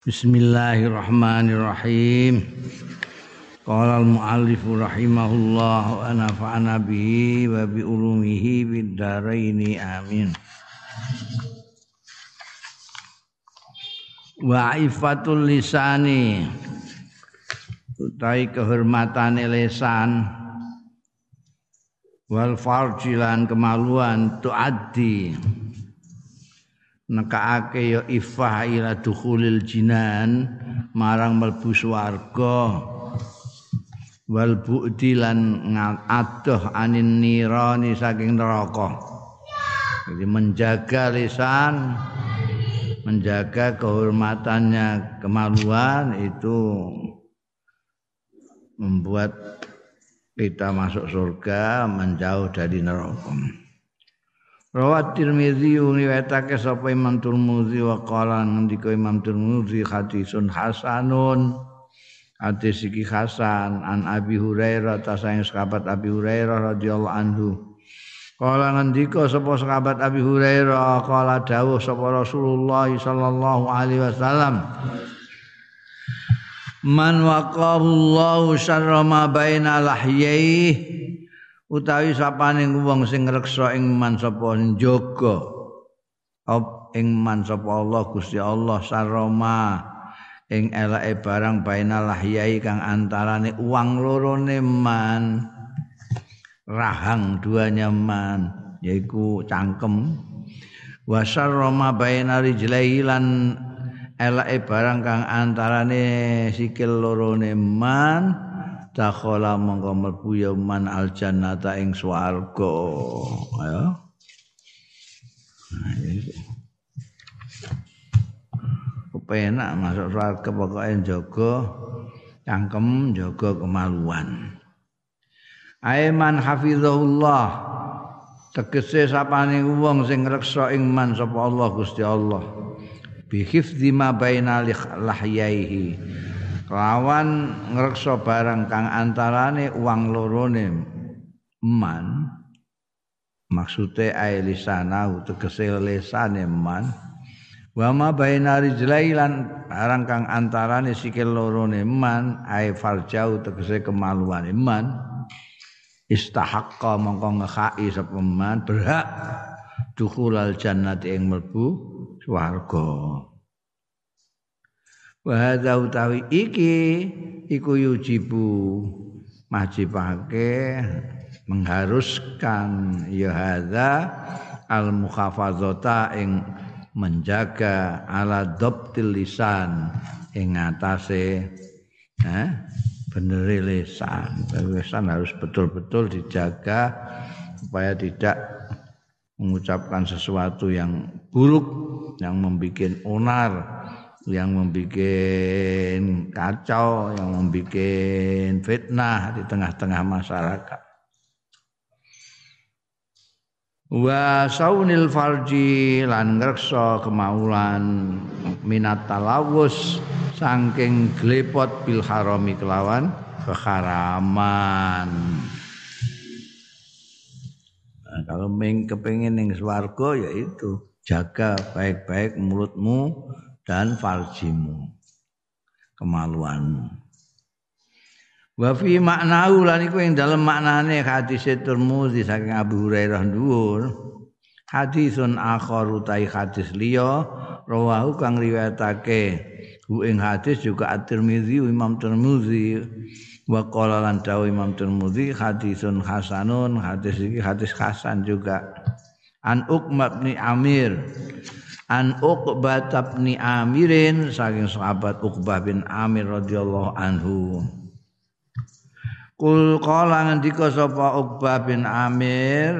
Bismillahirrahmanirrahim. Qala al-muallif rahimahullah wa nafa'ana bihi wa bi ulumihi bid dharaini amin. Wa ifatul lisani utai kehormatane lisan wal farjilan kemaluan tuaddi nekaake ya ifah ila dukhulil jinan marang mlebu swarga. Wal bu'di lan adoh anin nirani saking neraka. Jadi menjaga lisan menjaga kehormatannya kemaluan itu membuat kita masuk surga menjauh dari neraka Rawat Tirmizi riwayatake sapa Imam Tirmizi wa qala ngendika Imam Tirmizi hadisun hasanun. Hadis iki hasan an Abi Hurairah ta sayang sahabat Abi Hurairah radhiyallahu anhu. Kala ngendika sapa sahabat Abi Hurairah kala dawuh sapa Rasulullah sallallahu alaihi wasallam. Man waqallahu syarra ma baina lahyaihi utawi sapane wong sing ngreksa ing man sapa njaga ing man sapa Allah Gusti Allah saroma ing elake barang bainal lahyai kang antarane uang lorone man. Rahang duanya man yaiku cangkem. Wa saroma bainal rijlai lan elake barang kang antarane sikil lorone man dakhala mongko mlebu ya man al jannata ing swarga. Ya kepenak masuk swarga pokoke jaga cangkem jaga kemaluan. Aiman hafizahullah tegese sapane wong sing ngreksa ing man sapa Allah Gusti Allah. Bi hifdzi ma baina lahyaihi lawan ngrekso barang kang antarane uang lorone man maksude ae lisana tegese lisane man wa ma baina rijlailan barang kang antarane sikil lorone man ae farjau tegese kemaluan man istahaqqa mongko ngekhai sapa man berhak dukhulal jannati ing mlebu swarga wa utawi iki iku yujibu majibake mengharuskan ya hadza al mukhafazata ing menjaga ala dhabtil lisan ing atase eh bener lisan. Lisan harus betul-betul dijaga supaya tidak mengucapkan sesuatu yang buruk yang membuat onar yang membuat kacau, yang membuat fitnah di tengah-tengah masyarakat. Wa saunil farji lan ngreksa kemaulan minat talawus saking glepot bil harami kelawan keharaman. Nah, kalau meng kepengin ning ya itu jaga baik-baik mulutmu dan farjimu kemaluanmu. Wa fi maknahu lan iku ing dalem maknane hadis Tirmidzi saking Abu Hurairah dhuwur hadisun akhar utai hadis liya rawahu kang riwayatake. Hu ing hadis juga At-Tirmidzi Imam Tirmidzi. Wa qala lan Imam Tirmidzi hadisun hasanun hadis iki hadis hasan juga. An Uqmah bin Amir an Uqbah bin Amirin saking sahabat Uqbah bin Amir radhiyallahu anhu. Kul qala ngendika sapa Uqbah bin Amir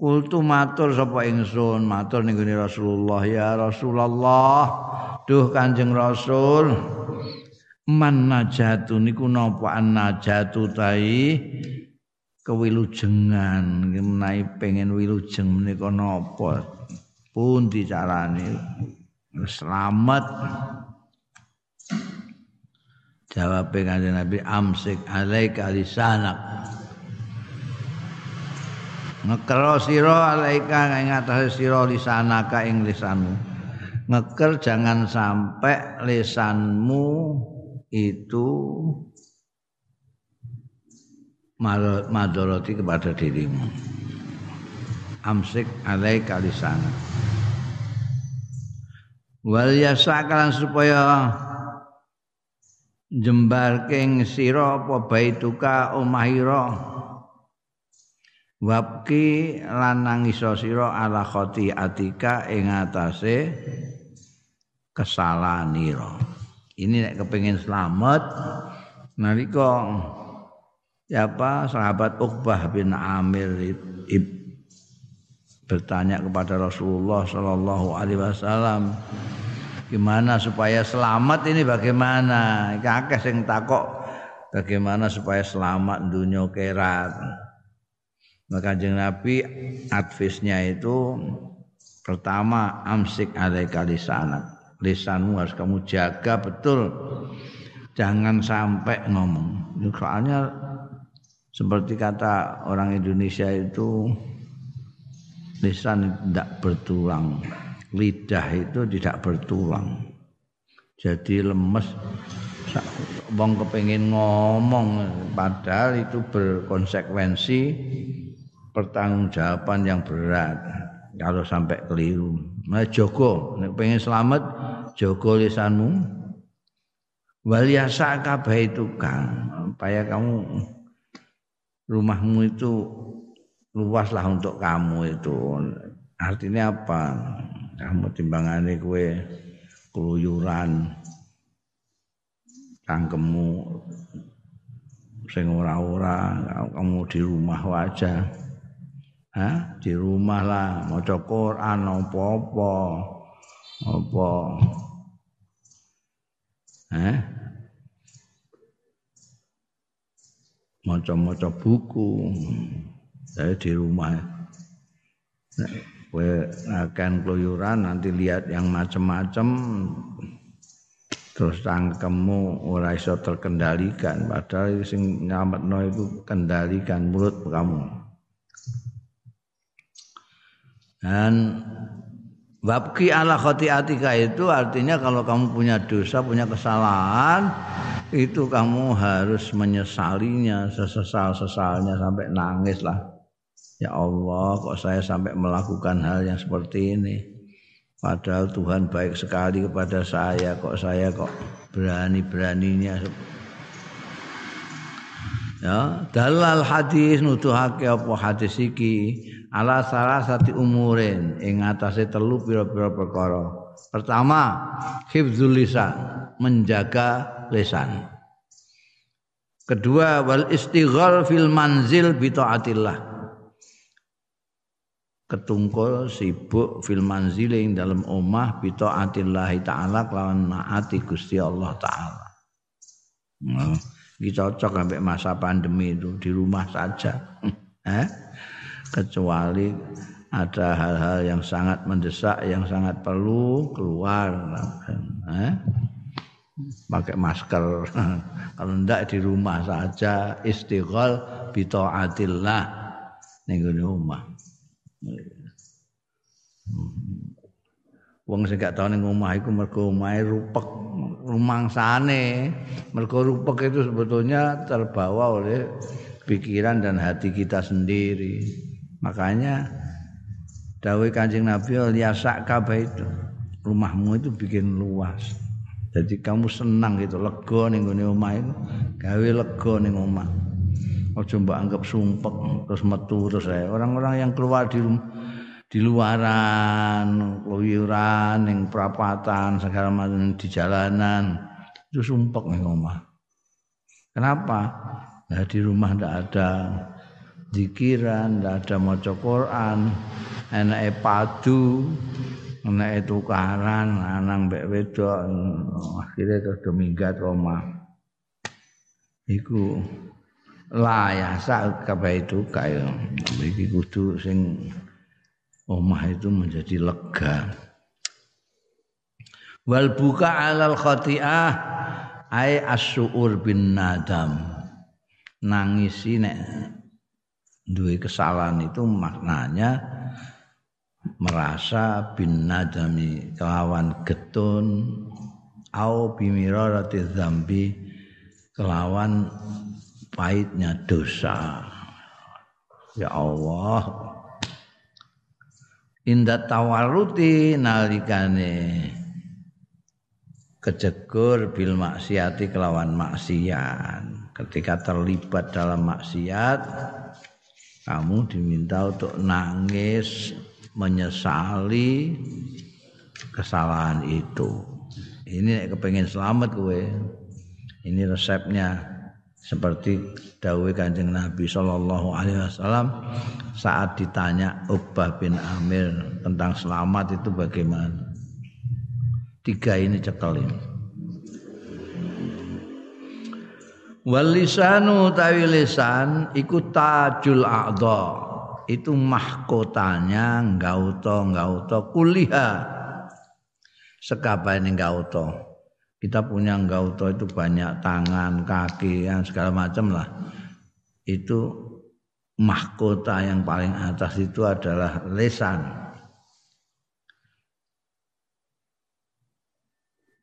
Kultu matur sapa ingsun matur ning Rasulullah ya Rasulullah duh Kanjeng Rasul man najatu niku napa an najatu tai? Kewilujengan menawi pengen wilujeng menika napa pun dicarani. Selamat. Jawab kanjeng Nabi amsik alaika lisanak. Ngekro sira alaika ing atase sira lisanaka ing lisanmu. Ngeker jangan sampai lesanmu itu madoroti kepada dirimu amsik alai kalisana wal yasakalan supaya jembar king sira apa baituka omahira wabki lan nangisa sira ala khoti atika ing atase kesalanira ini nek kepengin selamat nalika siapa sahabat Uqbah bin Amir bertanya kepada Rasulullah Shallallahu Alaihi Wasallam gimana supaya selamat ini bagaimana? Kakek sing takok bagaimana supaya selamat dunia kerat maka jeng Nabi advisnya itu pertama amsik alaika lisanat lisanmu harus kamu jaga betul. Jangan sampai ngomong. Soalnya seperti kata orang Indonesia itu lisan tidak bertulang. Lidah itu tidak bertulang. Jadi lemes. Wong kepengin ngomong padahal itu berkonsekuensi pertanggungjawaban yang berat. Kalau sampai keliru. Nah nek pengen selamat jogo lisanmu wal yasa itu kan supaya kamu rumahmu itu luas lah untuk kamu itu. Artinya apa? Kamu timbangane kue keluyuran cangkemmu sing ora-ora kamu di rumah Hah? di rumah lah maca Quran apa-apa. Apa? Hah? maca-maca buku saya di rumah. Kowe akan keluyuran nanti lihat yang macam-macam terus cangkemmu ora iso terkendalikan. Padahal sing nyelametno itu kendalikan mulut kamu. Dan Wabki ala khotiatika itu artinya kalau kamu punya dosa, punya kesalahan, itu kamu harus menyesalinya sesesal-sesalnya sampai nangis lah. Ya Allah, kok saya sampai melakukan hal yang seperti ini. Padahal Tuhan baik sekali kepada saya, kok saya kok berani-beraninya. Ya, dalal hadis nuduhake apa hadis iki ala salah satu umurin ing atase telu pira-pira perkara. Pertama, hifdzul lisan, menjaga lisan. Kedua, wal istighal fil manzil bi taatillah ketungkul sibuk fil manziling dalam omah bito atillahi ta'ala kelawan naati Gusti Allah ta'ala. Nah, ini cocok sampai masa pandemi itu di rumah saja. Eh? kecuali ada hal-hal yang sangat mendesak yang sangat perlu keluar. Eh? pakai masker. Kalau ndak di rumah saja istighol bito atillah ning rumah Wong sing gak tau ning omah iku mergo omahe rupek rumangsane. Mergo rupek itu sebetulnya terbawa oleh pikiran dan hati kita sendiri. Makanya dawuh Kanjeng Nabi liasak kabeh itu rumahmu itu bikin luas. Jadi kamu senang gitu, lega ning gone omah itu, gawe lega ning omah. Ojo mbok anggap sumpek terus metu terus saya. Orang-orang yang keluar di rumah di luaran, keluyuran, yang perapatan, segala macam di jalanan itu sumpek nih omah. Kenapa? Nah, di rumah ndak ada zikiran, ndak ada maca Quran, enake padu, enake tukaran, lanang mbek wedok, akhirnya terus minggat omah. Iku layasa kabeh itu kaya iki kudu sing omah itu menjadi lega. Wal buka alal khati'ah ai asyur bin nadam. Nangisi nek duwe kesalahan itu maknanya merasa bin nadami kelawan getun au bimirarati zambi kelawan pahitnya dosa. Ya Allah. Inda tawaruti nalikane kejegur bil maksiati kelawan maksiat. Ketika terlibat dalam maksiat kamu diminta untuk nangis menyesali kesalahan itu. Ini kepengen selamat gue ini resepnya seperti dawai kanjeng Nabi Shallallahu Alaihi Wasallam saat ditanya Uqbah bin Amir tentang selamat itu bagaimana tiga ini cekel ini Walisanu tawi lisan iku tajul a'dha. Itu mahkotanya gauto gauto kuliha. Sekabane gauto. Kita punya gauto itu banyak tangan, kaki, yang segala macam lah. Itu mahkota yang paling atas itu adalah lisan.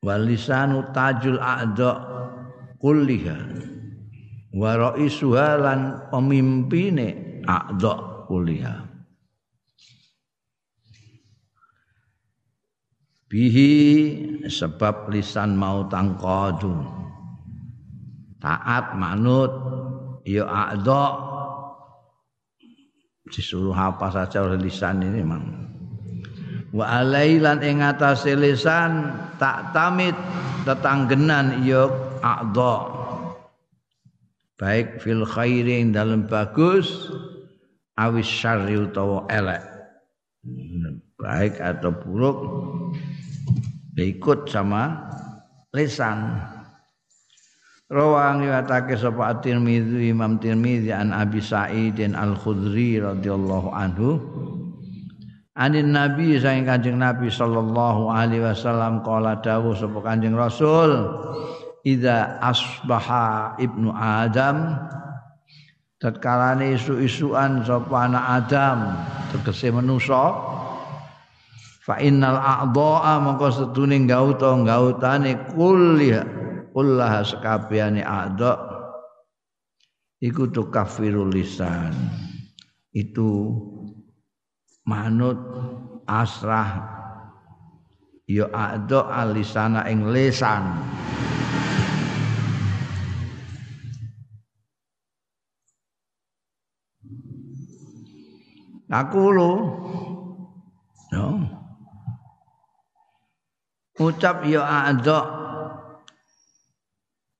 Walisanu tajul a'dha kulliha wa raisuha lan pemimpine a'dha kulliha bihi sebab lisan mau tangqadu taat manut ya a'dha disuruh apa saja oleh lisan ini memang wa alailan ing atase lisan tak tamit tetanggenan ya a'dha baik fil khairi dalam bagus awis syarri utawa elek. Baik atau buruk ikut sama lisan. Rawang riwayatake sapa At-Tirmidzi Imam Tirmidzi an Abi Sa'id Al-Khudri radhiyallahu anhu. Anin Nabi saking Kanjeng Nabi sallallahu alaihi wasallam kala dawuh sapa Kanjeng Rasul Ida asbaha ibnu Adam tatkala isu-isuan sapa anak Adam tegese manusa fa innal a'dha'a mongko sedune gauta gautane kulliha kullah sekabehane a'dha iku tu kafirul lisan. Itu manut asrah. Ya a'dha alisana ing lisan. Aku lo, no. Ucap ya ada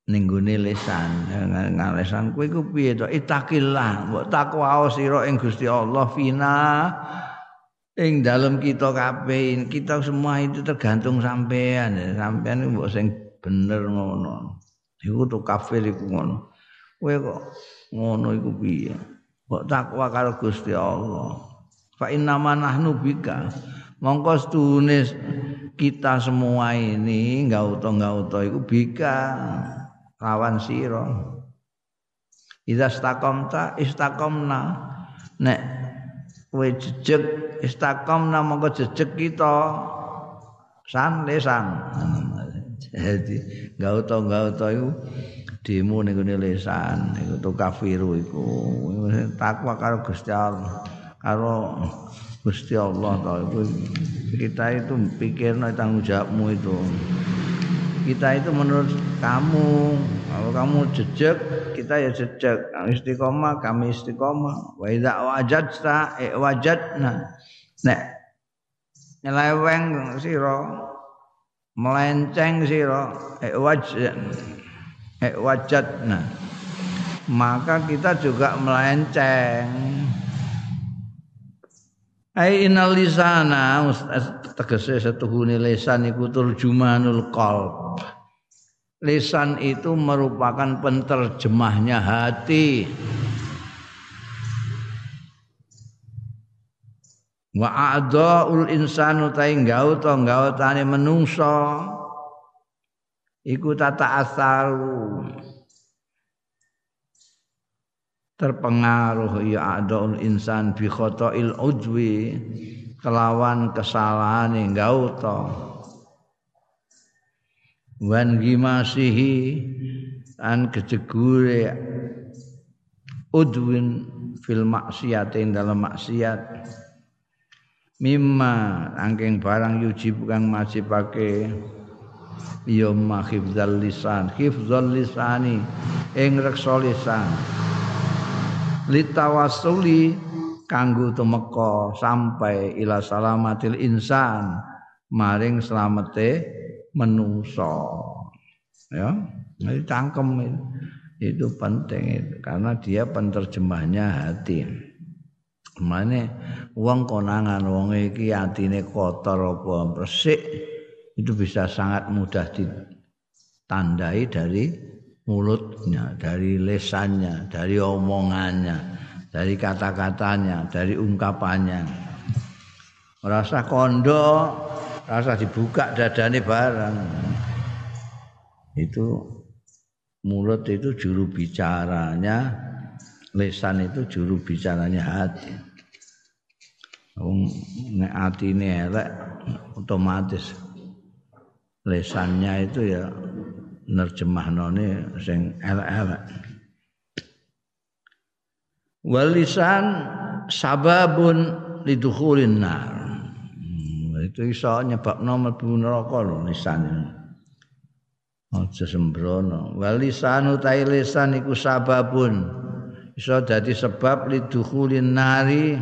ning gone lisan ngalesan kowe iku piye to? Itakillah mbok takwa sira ing Gusti Allah fina. Ing dalam kita kabeh kita semua itu tergantung sampean sampean mbok sing bener ngono. Iku to kafir iku ngono. Kowe kok ngono iku piye? Mbok takwa karo Gusti Allah. Fa inna nahnu bika. Mongko sedune kita semua ini gauto gauto iku bika lawan sira. Idza istaqamta istaqamna. Nek kowe jejeg istaqamna mongko jejeg kita san lesan. Jadi gauto gauto iku demo ning lisan iku to kafiru iku takwa karo Gusti Allah karo Gusti Allah iku kita itu pikirno tanggung jawabmu itu. Kita itu menurut kamu kalau kamu jejak kita ya jejak istiqomah kami istiqomah. Wa idza wajadta e wajadna. Nek nyeleweng sira melenceng sira e wajad eh wajatna maka kita juga melenceng ai innal lisana tegese setuhune lisan iku turjumanul qalb. Lisan itu merupakan penterjemahnya hati. Wa a'dhaul insanu ta ngauta ngautane menungso iku tata asaru terpengaruh ya adaul insan bi khata'il ujwi kelawan kesalahan gauta wan gimasihi an kejegure udwin fil maksiat ing dalam maksiat. Mimma angking barang yujib kang majibake ya ma hifdzal lisan. Hifdzal lisani ing reksa lisan litawasuli kanggo tumeka sampai ila salamatil insan maring slamete menungso ya jadi cangkem itu, itu penting itu karena dia penerjemahnya hati. Mane wong konangan wong iki atine kotor apa resik itu bisa sangat mudah ditandai dari mulutnya, dari lesannya, dari omongannya, dari kata-katanya, dari ungkapannya. Rasa kondo, rasa dibuka dadane barang. Itu mulut itu juru bicaranya, lesan itu juru bicaranya hati. Wong nek atine elek otomatis lesannya itu ya nerjemahnone sing elek-elek. Walisan sababun lidukhulin nar. Hmm, itu iso nyebabno mlebu neraka lho lisan. Aja sembrono. Walisan utai lisan iku sababun iso dadi sebab lidukhulin nari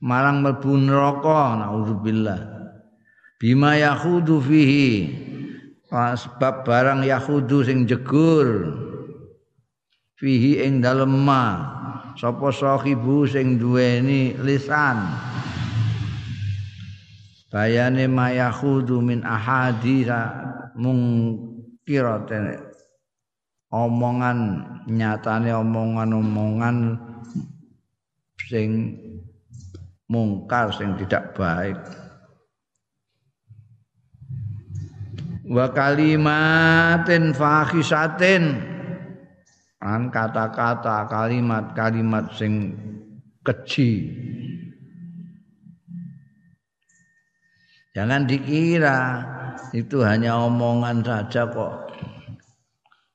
marang mlebu neraka naudzubillah bima yahudu fihi sebab barang yahudu sing jegur fihi ing dalem ma. Sapa sahibu sing duweni lisan? Bayane ma yahudu min ahadisa mung kiraten omongan nyatane omongan-omongan sing mungkar sing tidak baik wa kalimatin fahisatin. An kata-kata kalimat-kalimat sing keji. Jangan dikira itu hanya omongan saja kok.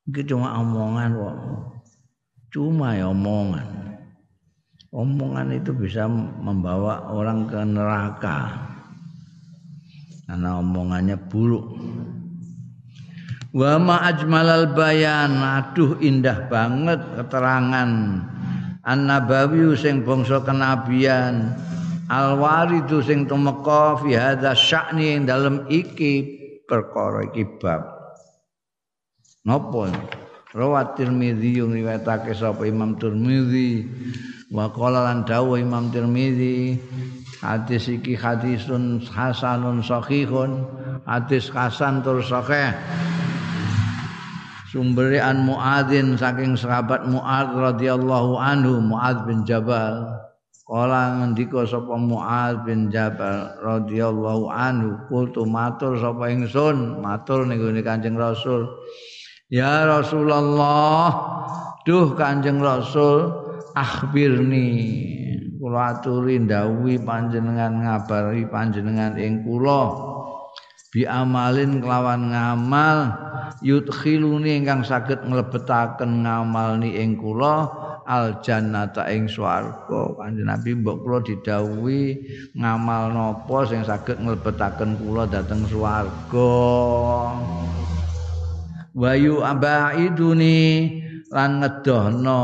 Itu cuma omongan kok. Cuma ya omongan. Omongan itu bisa membawa orang ke neraka. Karena omongannya buruk wa ma ajmalal bayan. Aduh indah banget keterangan. An-nabawi sing bangsa kenabian. Al-waridu sing tumeka fi hadza sya'ni ing dalem iki perkara iki bab. Napa rawat Tirmidzi riwayatake sapa Imam Tirmidzi wa qala lan dawuh Imam Tirmizi hadis iki hadisun hasanun sahihun. Hadis hasan tur sahih sumbere an Muadzin saking sahabat Muadz radhiyallahu anhu Muadz bin Jabal. Kala ngendika sapa Muadz bin Jabal radhiyallahu anhu kultu matur sapa ingsun? Matur ning Kanjeng Rasul. Ya Rasulullah duh Kanjeng Rasul akhbirni. Kula aturi ndawuhi panjenengan ngabari panjenengan ing kula bi amalin kelawan ngamal yudkhiluni ingkang saged nglebetaken ngamal ni ing kula al jannata ing swarga kanjeng Nabi mbok kula didhawuhi ngamal napa sing saged nglebetaken kula dhateng swarga wayu abaiduni lan ngedohno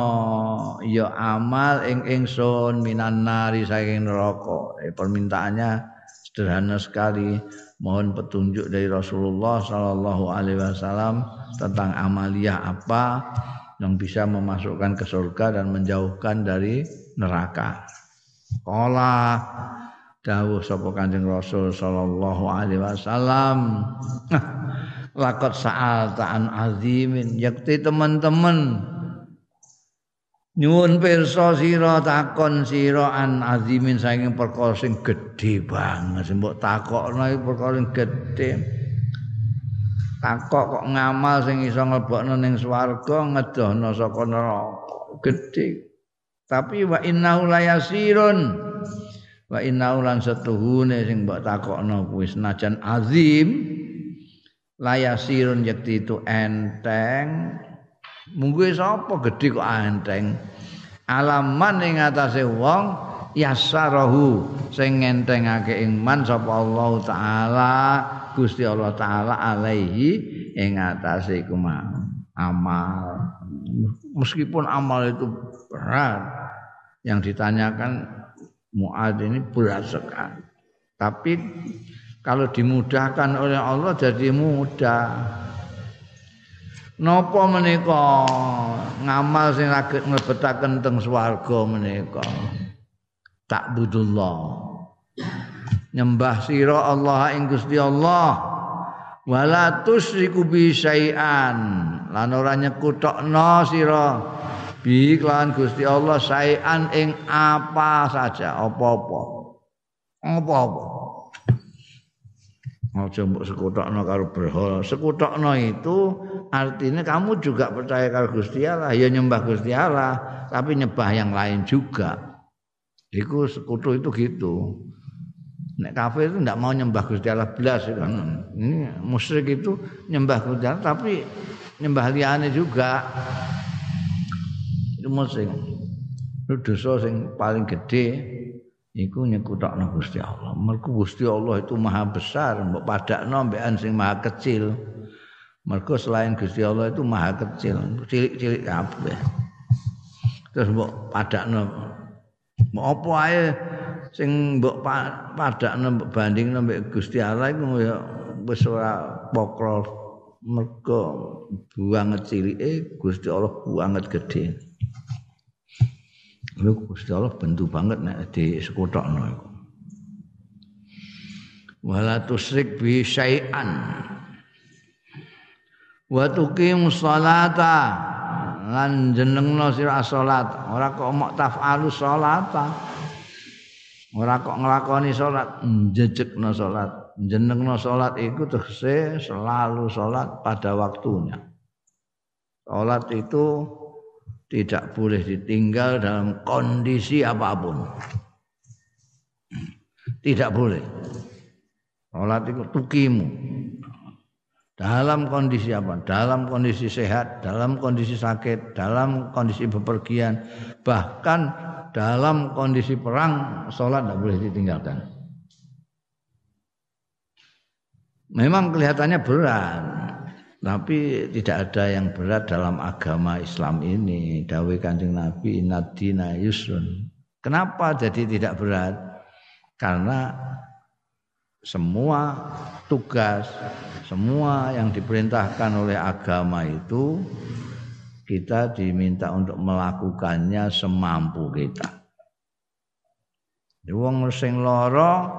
ya amal ing ingsun minan nari saking neraka. Eh, permintaannya sederhana sekali. Mohon petunjuk dari Rasulullah sallallahu alaihi wasallam tentang amalia apa yang bisa memasukkan ke surga dan menjauhkan dari neraka. Kala dawuh sapa Kanjeng Rasul sallallahu alaihi wasallam lakot saal ta'an azimin yakti teman-teman nyuwun pirsa sira takon sira an azimin saking perkara sing gedhe banget. Mbok takokno iki perkara sing gedhe. Takok kok ngamal sing iso nglebokno ning swarga ngedohno saka neraka. Gedhe. Tapi wa innahu layasirun wa inna lan setuhune sing mbok takokno kuwi senajan azim. Layasirun yakti itu enteng munggu sapa gedhe kok enteng alaman ing atase wong yasarahu sing ngentengake ing man sapa Allah taala Gusti Allah taala alaihi ing atase iku amal meskipun amal itu berat yang ditanyakan Muad ini berat sekali. Tapi kalau dimudahkan oleh Allah jadi mudah. Napa menika ngamal sing saged nglebetaken teng swarga menika? Takbudullah. Nyembah sira Allah ing Gusti Allah. Wala tusyriku bi syai'an. Lan ora nyekutokno sira bi kelawan Gusti Allah saean ing apa saja apa-apa apa-apa Aja mbok sekutokno karo berhala. Sekutokno itu artinya kamu juga percaya karo Gusti Allah, ya nyembah Gusti Allah, tapi nyembah yang lain juga. Iku sekutu itu gitu. Nek kafir itu tidak mau nyembah Gusti Allah belas kan. Ini musyrik itu nyembah Gusti Allah tapi nyembah liane juga itu sing dosa sing paling gede iku nyekutokno Gusti Allah. Mergo Gusti Allah itu maha besar, mbok padakno mbekan sing maha kecil. Mergo selain Gusti Allah itu maha kecil, cilik-cilik kabeh. Terus mbok padakno mbok apa ae sing mbok padakno mbok bandingno mbek Gusti Allah iku ya wis ora pokro mergo buanget cilike Gusti Allah buanget gede. Lho Gusti Allah bentu banget nek di sekutokno iku. Wala tusrik bi syai'an. Wa tuqim sholata lan jenengno sira salat, ora kok mok taf'alu sholata. Ora kok nglakoni salat, njejekno salat. Jenengno salat iku tegese selalu salat pada waktunya. Salat itu tidak boleh ditinggal dalam kondisi apa pun. Tidak boleh. Salat itu tukimu. Dalam kondisi apa? Dalam kondisi sehat, dalam kondisi sakit, dalam kondisi bepergian, bahkan dalam kondisi perang, sholat tidak boleh ditinggalkan. Memang kelihatannya berat, tapi tidak ada yang berat dalam agama Islam ini. Dawe Kanjeng Nabi inadina yusrun. Kenapa jadi tidak berat? Karena semua tugas, semua yang diperintahkan oleh agama itu kita diminta untuk melakukannya semampu kita. Wong sing lara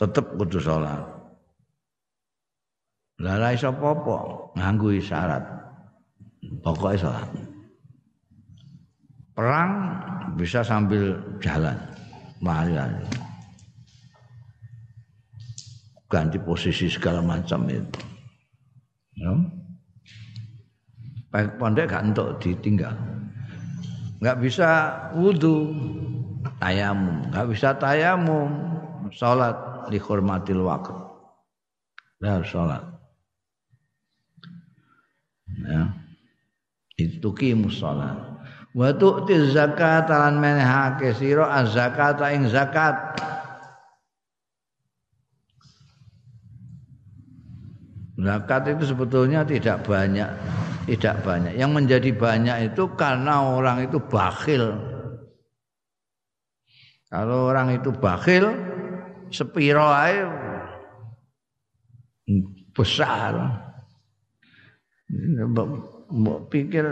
tetep kudu salat. Ra iso apa-apa nganggo isyarat. Pokoke salat. Perang bisa sambil jalan. Mari ganti posisi segala macam itu. Ya. Baik pondek gak ditinggal. Enggak bisa wudhu tayamum, enggak bisa tayamum salat dihormatil waktu. Lah salat ya itu kimus salat wa tu'ti zakat lan menehake sira az-zakata ing zakat Zakat itu sebetulnya tidak banyak, tidak banyak. Yang menjadi banyak itu karena orang itu bakhil. Kalau orang itu bakhil, sepiro ae besar. Mbok pikir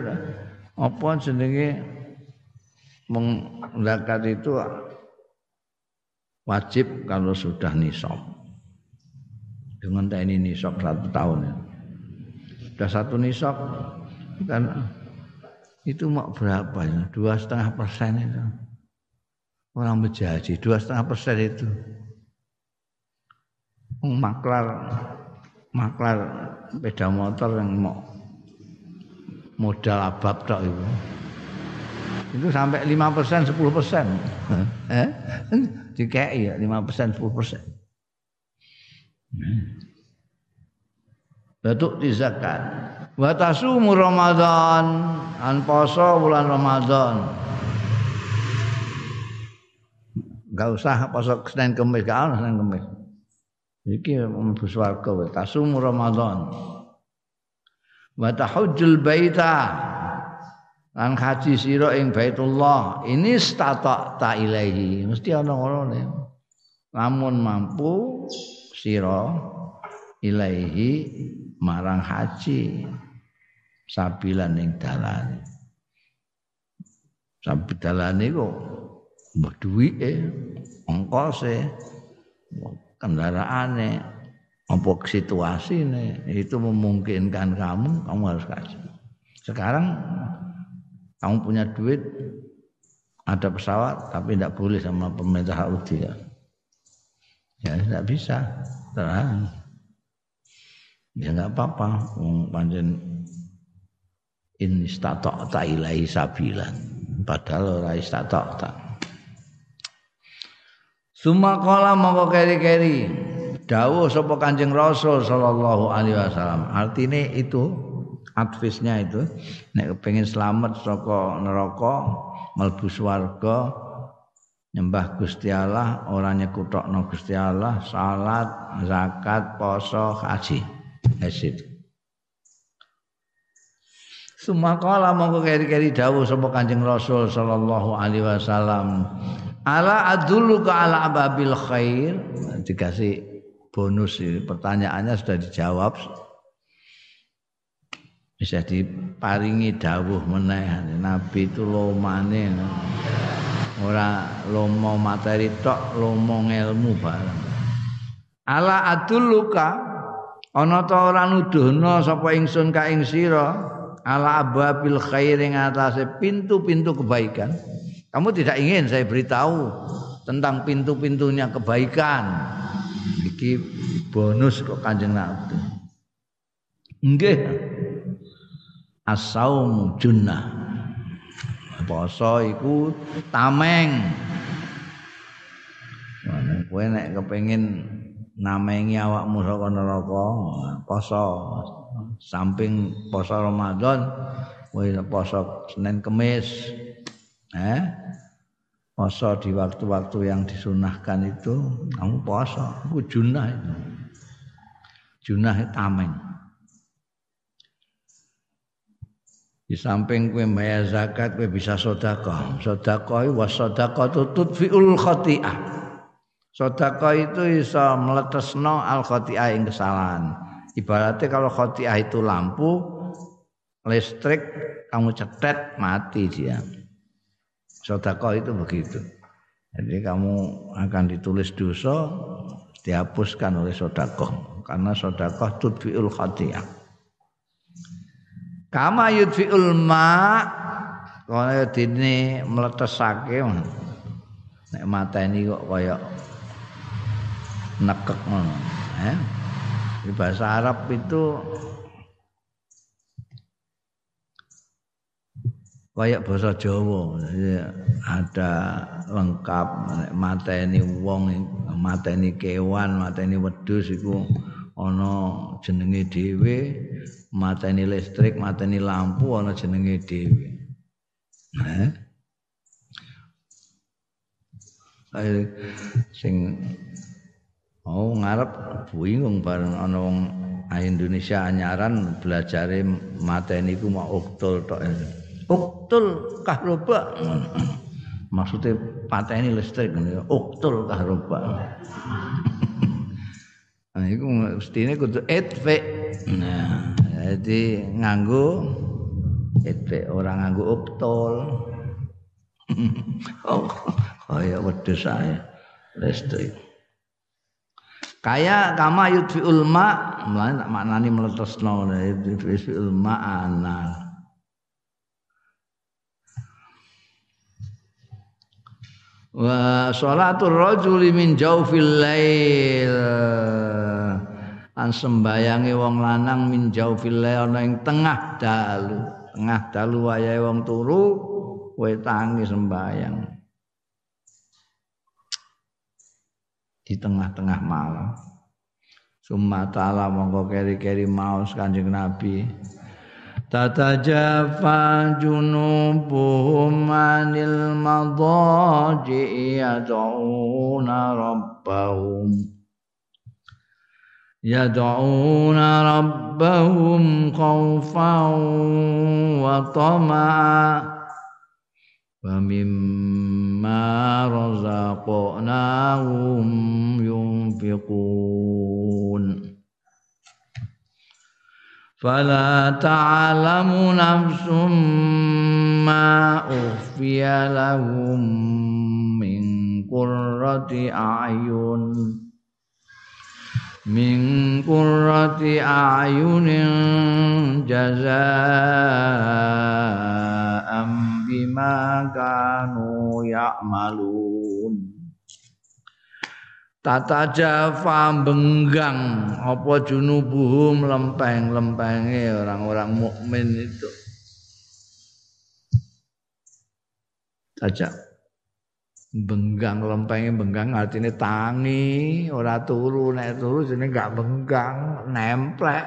apa jenenge zakat itu wajib kalau sudah nisab. Dengan ini nisab satu tahun ya. Sudah satu nisab kan itu mau berapa ya? Dua setengah persen itu. Orang berjanji dua setengah persen itu. Maklar maklar sepeda motor yang mau modal abab tok itu itu sampai 5 persen 10 persen. Eh? dikei ya 5 persen 10 persen. Batuk di zakat. Tasumu Ramadan an poso bulan Ramadan. Enggak usah poso Senin Kamis gak ono Senin Kamis iki mlebu swarga wa tasumu Ramadan. Wa tahujjul baita lan haji sira ing Baitullah. Ini stata ta ilahi mesti ana ngono lamun mampu sira ilaihi marang haji sabilan ing dalan. Sabi dalane kok mbah duwike ongkose kendaraane apa situasi itu memungkinkan kamu kamu harus kasih sekarang kamu punya duit ada pesawat tapi tidak boleh sama pemerintah Saudi ya. Ya tidak bisa. Terang. Ya nggak apa-apa. Panjen in istatok ta ilahi sabilan. Padahal ora istatok ta. Suma kala mongko keri-keri dawuh sapa Kanjeng Rasul sallallahu alaihi wasallam. Artinya itu advisnya itu nek pengen selamat saka neraka mlebu swarga nyembah Gusti Allah ora nyekutokno Gusti Allah salat zakat poso haji hasid Sumakala mongko keri-keri dawuh sapa Kanjeng Rasul sallallahu alaihi wasallam ala adulluka ala ababil khair. Dikasih bonus pertanyaannya sudah dijawab. Bisa diparingi dawuh meneh. Nabi itu lomane. Ora lomo materi tok lomo ilmu bareng. Ala adulluka ana ta ora nuduhna sapa ingsun ka ing sira? Ala ababil khair ing atase pintu-pintu kebaikan kamu tidak ingin saya beritahu tentang pintu-pintunya kebaikan? Iki bonus kok Kanjeng Nabi. Nggih. As-saum junnah. Poso iku tameng. Kowe nek kepengin namengi awakmu saka neraka poso. Samping poso Ramadan kowe poso Senin Kemis. Eh poso di waktu-waktu yang disunahkan itu kamu poso itu junah itu junah tameng Di samping kowe bayar zakat kowe bisa sedekah. Sedekah wa sedekah tudfiul khati'ah. Sedekah itu bisa meletesno al khati'ah ing kesalahan. Ibaratnya kalau khati'ah itu lampu listrik kamu cetet mati dia. Sedekah itu begitu. Jadi kamu akan ditulis dosa dihapuskan oleh sedekah karena sedekah tudfiul khati'ah. Kama yudfiul ma kaya dene mletesake nek mateni kok kaya nekek eh di bahasa Arab itu kayak bahasa Jawa ada lengkap mateni wong mateni kewan mateni wedhus iku ana jenenge dhewe mateni listrik, mateni lampu ana jenenge dhewe. Eh? sing oh, ngarep bingung bareng ana wong Indonesia anyaran belajare mateni ku mau uktul tok. Uktul kahroba. Maksudnya pateni listrik uktul kahroba. Nah, itu mestine kudu etve. Nah, jadi nganggo itu orang nganggo optol. oh, kaya wedhus saya listrik. Kaya kama yudfi ulma, mulane maknani mletesno yudfi ulma anal. Wa sholatul rajuli min jawfil lail. Lan sembayange wong lanang min jaufil ana ing tengah dalu. Tengah dalu wayahe wong turu kowe tangi sembayang. Di tengah-tengah malam. Summa ta'ala mongko keri-keri maus kanjeng Nabi تتجافى جنوبهم عن المضاجع يدعون ربهم يدعون ربهم خوفا وطمعا. فمما رزقناهم ينفقون. فلا تعلم نفس ما أخفي لهم من قرة أعين min qurrati ayunin jazaa'am bima kanu ya'malun Tata jafa benggang apa junubuhum lempeng-lempenge orang-orang mukmin itu. Tajam benggang lempenge benggang artinya tangi ora turu nek turu jenenge gak benggang nemplek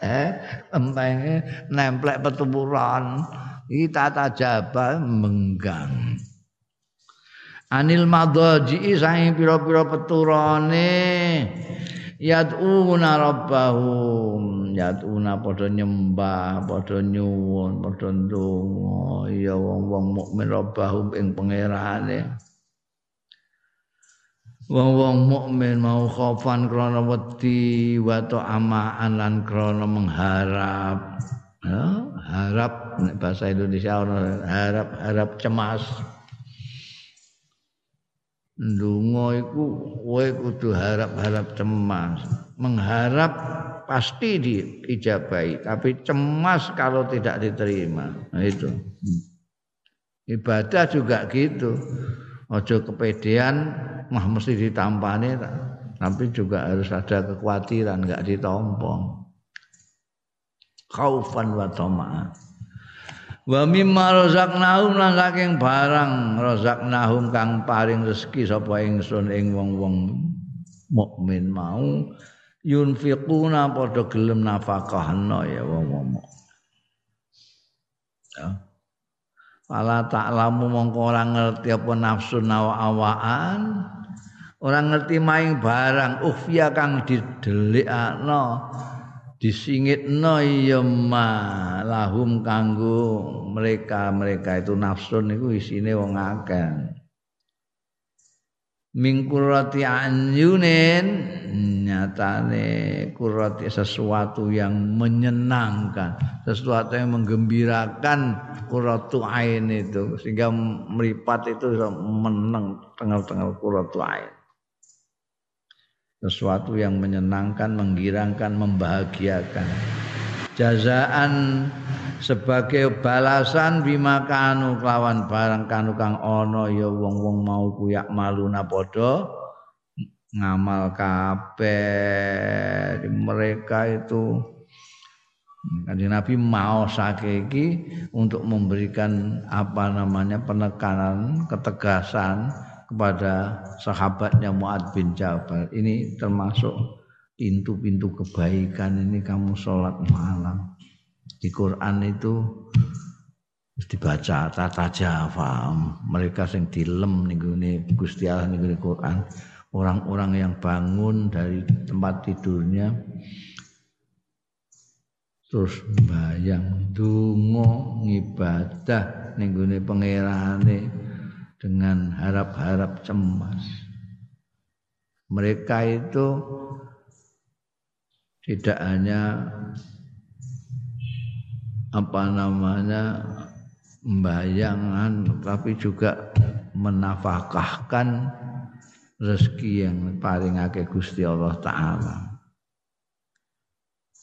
eh lempenge nemplek petuburan iki tata jaba benggang anil madaji saing pira-pira peturane. Yad'una rabbahum. Yad'una padha nyembah padha nyuwun padha ndonga. Ya wong-wong mukmin rabbahum ing pangerane. Wong-wong mukmin mau khaufan krana wedi wa amaan lan krana mengharap. Ya, harap bahasa Indonesia harap harap cemas ndonga iku kowe kudu harap-harap cemas. Mengharap pasti diijabahi tapi cemas kalau tidak diterima. Nah itu. Ibadah juga gitu. Ojo kepedean mah mesti ditampani tapi juga harus ada kekhawatiran enggak ditompong. Khaufan wa tama'an wa mimma razaqnahum lan saking barang razaqnahum kang paring rezeki sapa ingsun ing wong-wong mukmin mau yunfiquna padha gelem nafkahna ya wong-wong ya. Fala ta'lamu mongko ora ngerti apa nafsu nawa awaan Orang ngerti maing barang ufya kang didelikno disingitno ya ma. Lahum kanggo mereka-mereka itu nafsu niku isine wong akeh. Mingkurati anyunin nyatane kurati sesuatu yang menyenangkan sesuatu yang menggembirakan kuratu ain itu sehingga meripat itu menang tengah-tengah kuratu ain sesuatu yang menyenangkan, menggirangkan, membahagiakan. Jazaan sebagai balasan bima kanu kelawan barang kanu kang ono ya wong-wong mau kuyak maluna padha ngamal kabeh mereka itu Kanjeng Nabi mau sakiki untuk memberikan apa namanya penekanan, ketegasan kepada sahabatnya Muad bin Jabal. Ini termasuk pintu-pintu kebaikan ini kamu sholat malam. Di Quran itu dibaca tata jafa mereka sing dilem nih Gusti Allah nih Quran orang-orang yang bangun dari tempat tidurnya terus bayang dungo ngibadah nih pangerane dengan harap-harap cemas. Mereka itu tidak hanya apa namanya membayangan tapi juga menafkahkan rezeki yang paling akeh Gusti Allah taala.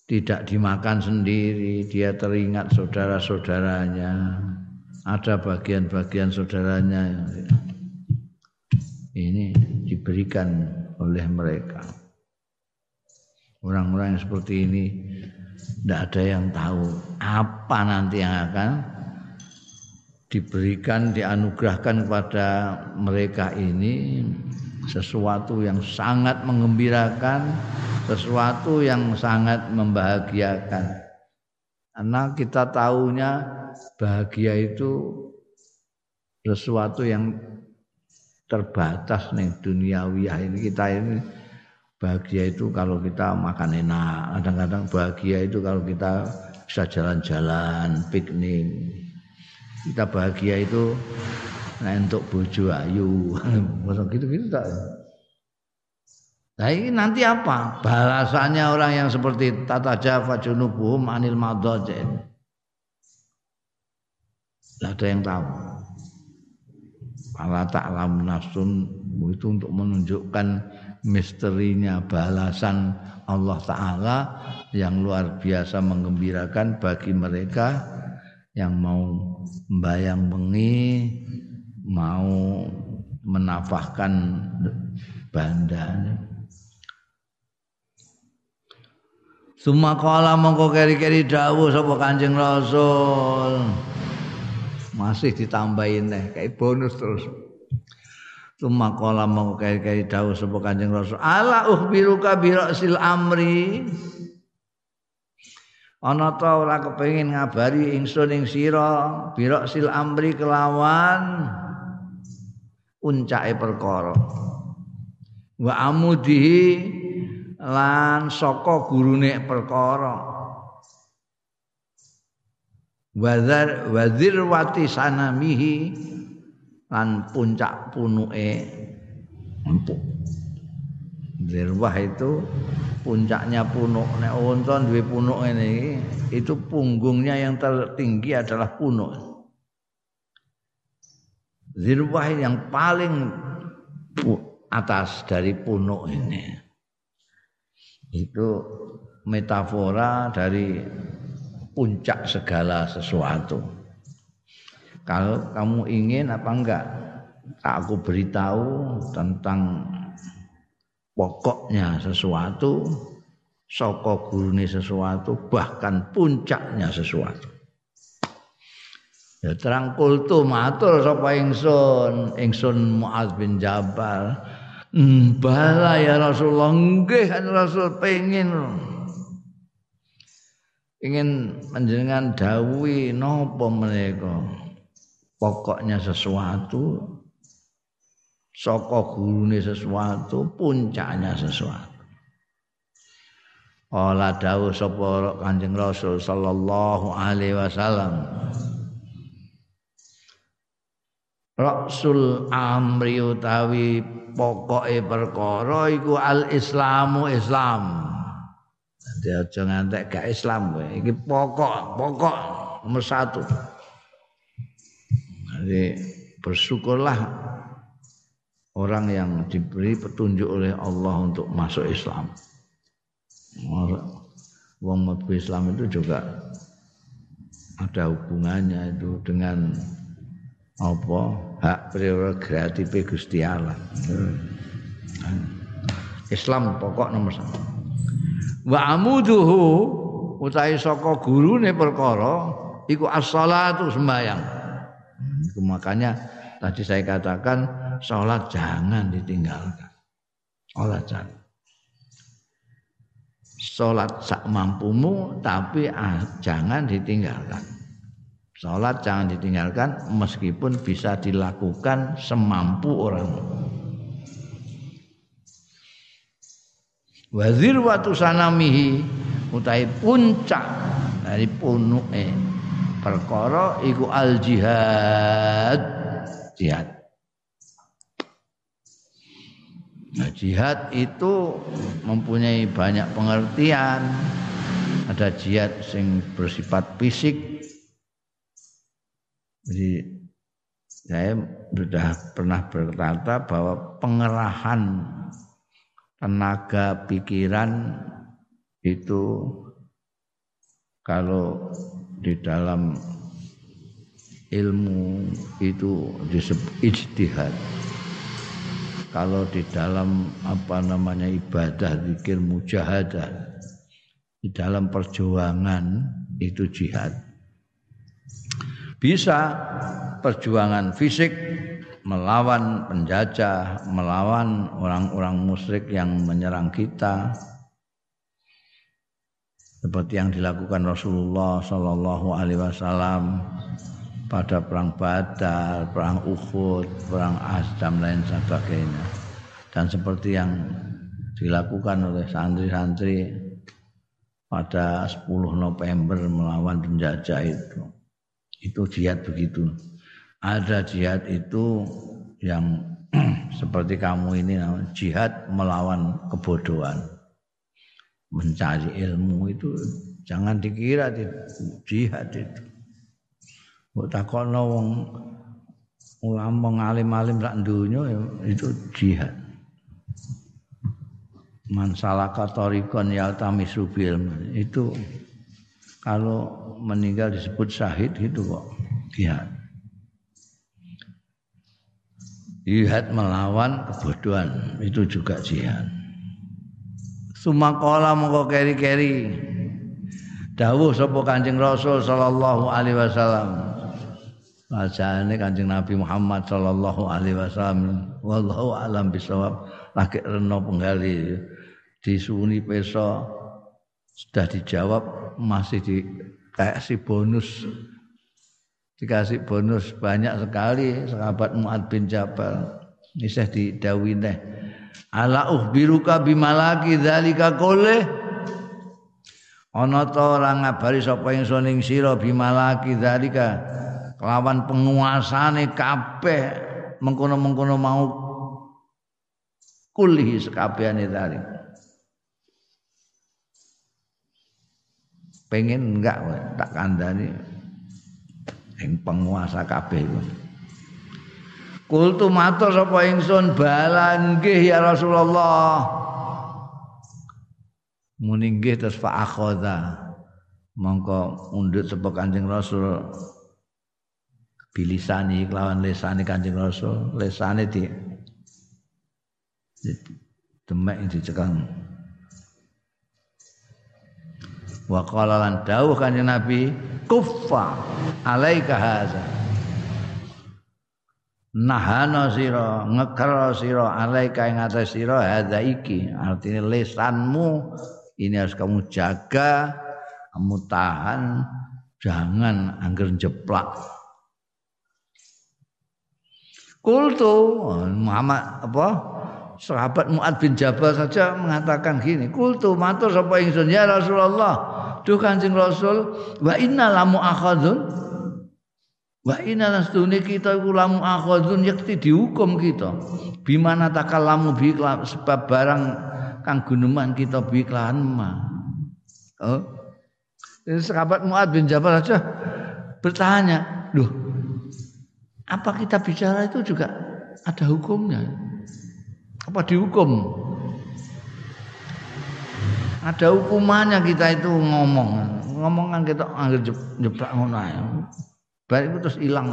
Tidak dimakan sendiri, dia teringat saudara-saudaranya, ada bagian-bagian saudaranya ini diberikan oleh mereka. Orang-orang yang seperti ini tidak ada yang tahu apa nanti yang akan diberikan dianugerahkan kepada mereka ini sesuatu yang sangat mengembirakan, sesuatu yang sangat membahagiakan. Karena kita tahunya bahagia itu sesuatu yang terbatas nih duniawiyah ini kita ini bahagia itu kalau kita makan enak. Kadang-kadang bahagia itu kalau kita bisa jalan-jalan piknik. Kita bahagia itu nah untuk bojo ayu. Gitu-gitu tak? Nah ini nanti apa? Balasannya orang yang seperti tata jafa junubuhum anil madajin. Tidak ada yang tahu. Allah ta'lam nafsun itu untuk menunjukkan misterinya balasan Allah Ta'ala yang luar biasa menggembirakan bagi mereka yang mau membayang bengi mau menafahkan bandanya Suma kala mongko keri-keri dawuh sapa Kanjeng Rasul. Masih ditambahin nih kayak bonus terus. Suma kala mongko keri-keri dawuh sapa Kanjeng Rasul. Ala ukhbiruka bi ra'sil amri. Ana ta ora kepengin ngabari ingsun ing sira bi ra'sil amri kelawan puncake perkara. Wa amudihi lan saka gurune perkara wadzar wadzir wati sanamihi lan puncak punuke empuk. Zirwah itu puncaknya punuk. Nek unta duwe punuk ini itu punggungnya yang tertinggi adalah punuk. Zirwah yang paling atas dari punuk ini. Itu metafora dari puncak segala sesuatu. Kalau kamu ingin apa enggak, aku beritahu tentang pokoknya sesuatu, soko gurune sesuatu, bahkan puncaknya sesuatu. Ya terang kultu matur sapa ingsun, ingsun Muaz bin Jabal Hmm, bala ya Rasulullah nggih Rasul pengen ingin menjenengan dawi nopo mereka pokoknya sesuatu saka gurune sesuatu puncaknya sesuatu. Ola dawuh sapa Kanjeng Rasul sallallahu alaihi wasallam. Rasul amri utawi pokoke perkara iku al islamu islam dadi aja ngantek gak islam kowe iki pokok pokok nomor satu jadi bersyukurlah orang yang diberi petunjuk oleh Allah untuk masuk Islam. Wong mlebu Islam itu juga ada hubungannya itu dengan apa hak prerogatif Gusti Allah. Islam pokok nomor satu. Wa amuduhu utahe saka gurune perkara iku as-shalatu sembahyang. Makanya tadi saya katakan sholat jangan ditinggalkan. Sholat jangan. Sholat sak mampumu tapi ah, jangan ditinggalkan. Sholat jangan ditinggalkan meskipun bisa dilakukan semampu orang. Wazir watu sanamihi utai puncak dari punuke perkara iku al jihad jihad. Nah, jihad itu mempunyai banyak pengertian. Ada jihad sing bersifat fisik, jadi saya sudah pernah berkata bahwa pengerahan tenaga pikiran itu kalau di dalam ilmu itu disebut ijtihad. Kalau di dalam apa namanya ibadah zikir mujahadah di dalam perjuangan itu jihad bisa perjuangan fisik melawan penjajah, melawan orang-orang musyrik yang menyerang kita. Seperti yang dilakukan Rasulullah Shallallahu Alaihi Wasallam pada perang Badar, perang Uhud, perang Asdam lain sebagainya. Dan seperti yang dilakukan oleh santri-santri pada 10 November melawan penjajah itu. Itu jihad begitu. Ada jihad itu yang seperti kamu ini jihad melawan kebodohan. Mencari ilmu itu jangan dikira jihad itu. Mbok takono wong ulama ngalim-alim sak donya ya, itu jihad. Man salaka tariqan yaltamisu itu kalau meninggal disebut syahid itu kok jihad. Jihad melawan kebodohan. Itu juga jihad. Sumakola mongko keri-keri. Dawuh sapa Kanjeng Rasul sallallahu alaihi wasallam. Bacane Kanjeng Nabi Muhammad sallallahu alaihi wasallam. Wallahu alam bisawab lagi reno penggali. Disuni peso. Sudah dijawab masih dikasih bonus dikasih bonus banyak sekali sahabat Muad bin Jabal. Isih didawineh ala uhbiruka bimalaki dzalika kulli ana ta ora ngabari sapa ingsun ing sira bimalaki dzalika. Kelawan penguasane kabeh mengkono-mengkono mau kulih sekabehane dzalik. Pengen enggak tak kandani ing penguasa kabeh iku Kultu matur sapa ingsun balan nggih ya Rasulullah. Muni nggih terus fa akhadha. Mongko undut sapa Kanjeng Rasul bilisani kelawan lesane Kanjeng Rasul, lesane di demek dicekang. Wa qala lan dawuh Kanjeng Nabi, kuffa alaika haza nahana sira ngeker sira alaika ing atas sira hadza iki. Artinya lesanmu ini harus kamu jaga kamu tahan jangan angger jeplak. Kultu Muhammad apa sahabat Muad bin Jabal saja mengatakan gini kultu matur sapa ingsun ya Rasulullah Duh Kanjeng Rasul. Wa inna lamu akhadun wa inna lastune kita iku lamu akhadun yakti dihukum kita. Bimana takallamu bi sebab barang kang guneman kita bi oh. Ini sahabat Muad bin Jabal saja bertanya loh apa kita bicara itu juga ada hukumnya? Apa dihukum ada hukumannya kita itu ngomong ngomong kan kita anggap jeplak ngono ae itu terus ilang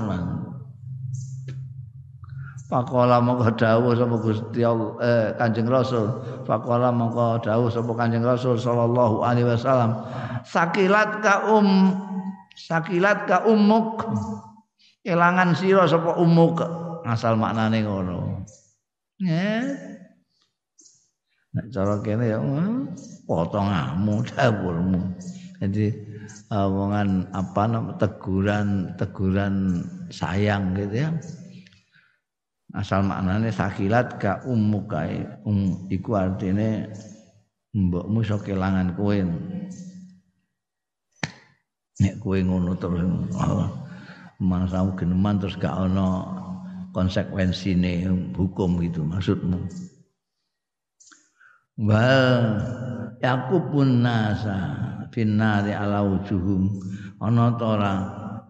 Pakola mongko dawuh sapa Gusti Allah eh, Kanjeng Rasul. Pakola mongko dawuh sapa Kanjeng Rasul sallallahu alaihi wasallam. Sakilat ka um sakilat ka umuk. Kelangan sira sapa umuk. Asal maknane ngono. Ya, Nek cara kene ya potonganmu dawurmu. Jadi omongan apa nama teguran teguran sayang gitu ya. Asal maknane sakilat ka ummu kae um iku artine mbokmu iso kelangan kowe. Nek kowe ngono terus oh, mangsamu geneman terus gak ana konsekuensine hukum gitu maksudmu wal yakubun nasa finnari ala wujuhum. Ana ta ora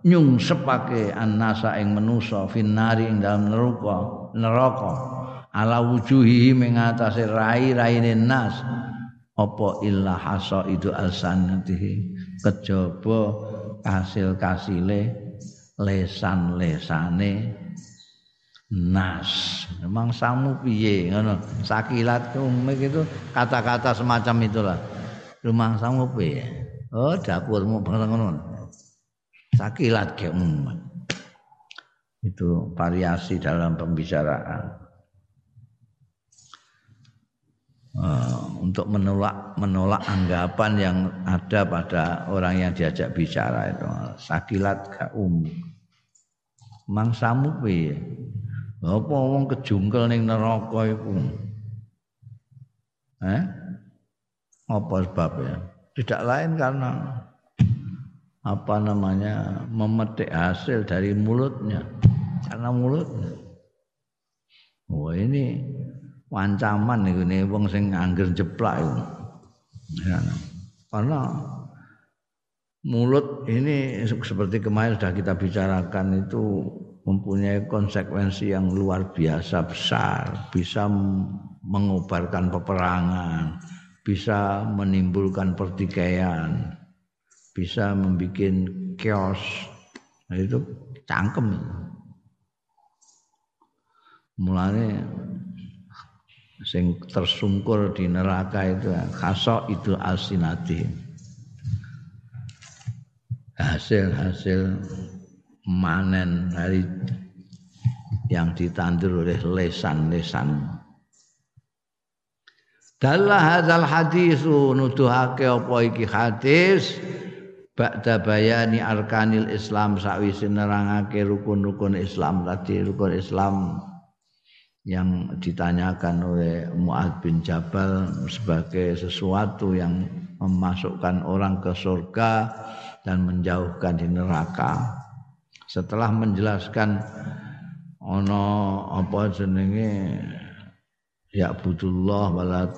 nyungsepake annasa ing manusa finnari ing dalam neraka neraka. Ala wujuhi ing atase rai-raine nas. Apa illa hasaidu alsanatihi kejaba kasil kasile lesan-lesane nas. Memang samu piye ngono. Sakilat umik itu kata-kata semacam itulah. Rumah samu piye? Oh dapurmu ngono. Sakilat ke umat. Itu variasi dalam pembicaraan. Uh, untuk menolak menolak anggapan yang ada pada orang yang diajak bicara itu. Sakilat kaum mangsamu piye apa wong kejungkel ning neraka iku? Eh? Apa sebabnya? Tidak lain karena apa namanya memetik hasil dari mulutnya. Karena mulutnya. Wah ini ancaman niku ne wong sing angger jeplak itu. Ya. Karena mulut ini seperti kemarin sudah kita bicarakan itu mempunyai konsekuensi yang luar biasa besar, bisa mengobarkan peperangan, bisa menimbulkan pertikaian, bisa membuat chaos. Nah, itu cangkem. Mulanya sing tersungkur di neraka itu khasok itu asinati hasil-hasil manen dari yang ditandur oleh lesan-lesan Dalah hadzal hadisu nuduhake apa iki hadis ba'da bayani arkanil Islam sakwise nerangake rukun-rukun Islam tadi rukun Islam yang ditanyakan oleh Mu'ad bin Jabal sebagai sesuatu yang memasukkan orang ke surga dan menjauhkan di neraka. Setelah menjelaskan ono apa jenenge? Ya budullah wala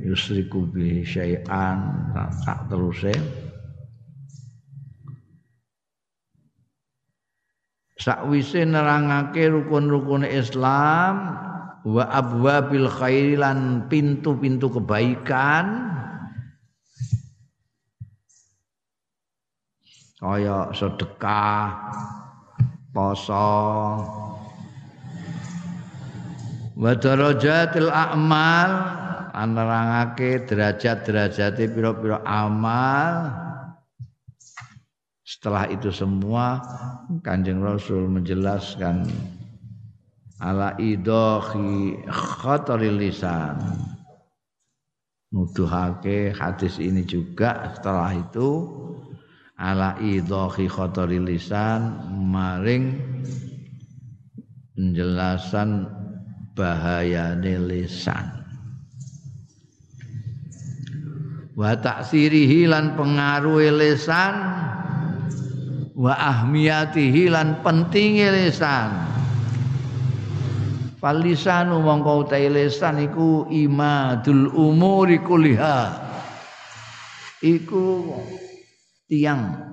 yusriku bi syai'an tak teruse sakwise nerangake rukun-rukun Islam wa abwabil khairi lan pintu-pintu kebaikan. Kaya sedekah poso. Wa darajatil a'mal anerangake derajat-derajate pira-pira amal. Setelah itu semua Kanjeng Rasul menjelaskan ala idohi khataril lisan. Nuduhake hadis ini juga setelah itu ala idohi khataril lisan maring penjelasan bahayane lisan wa taksirihi lan pengaruhi lisan wa ahmiyatihi lan pentingi lisan Falisanu mongko utai lisan iku imadul umuri kuliha. Iku tiang.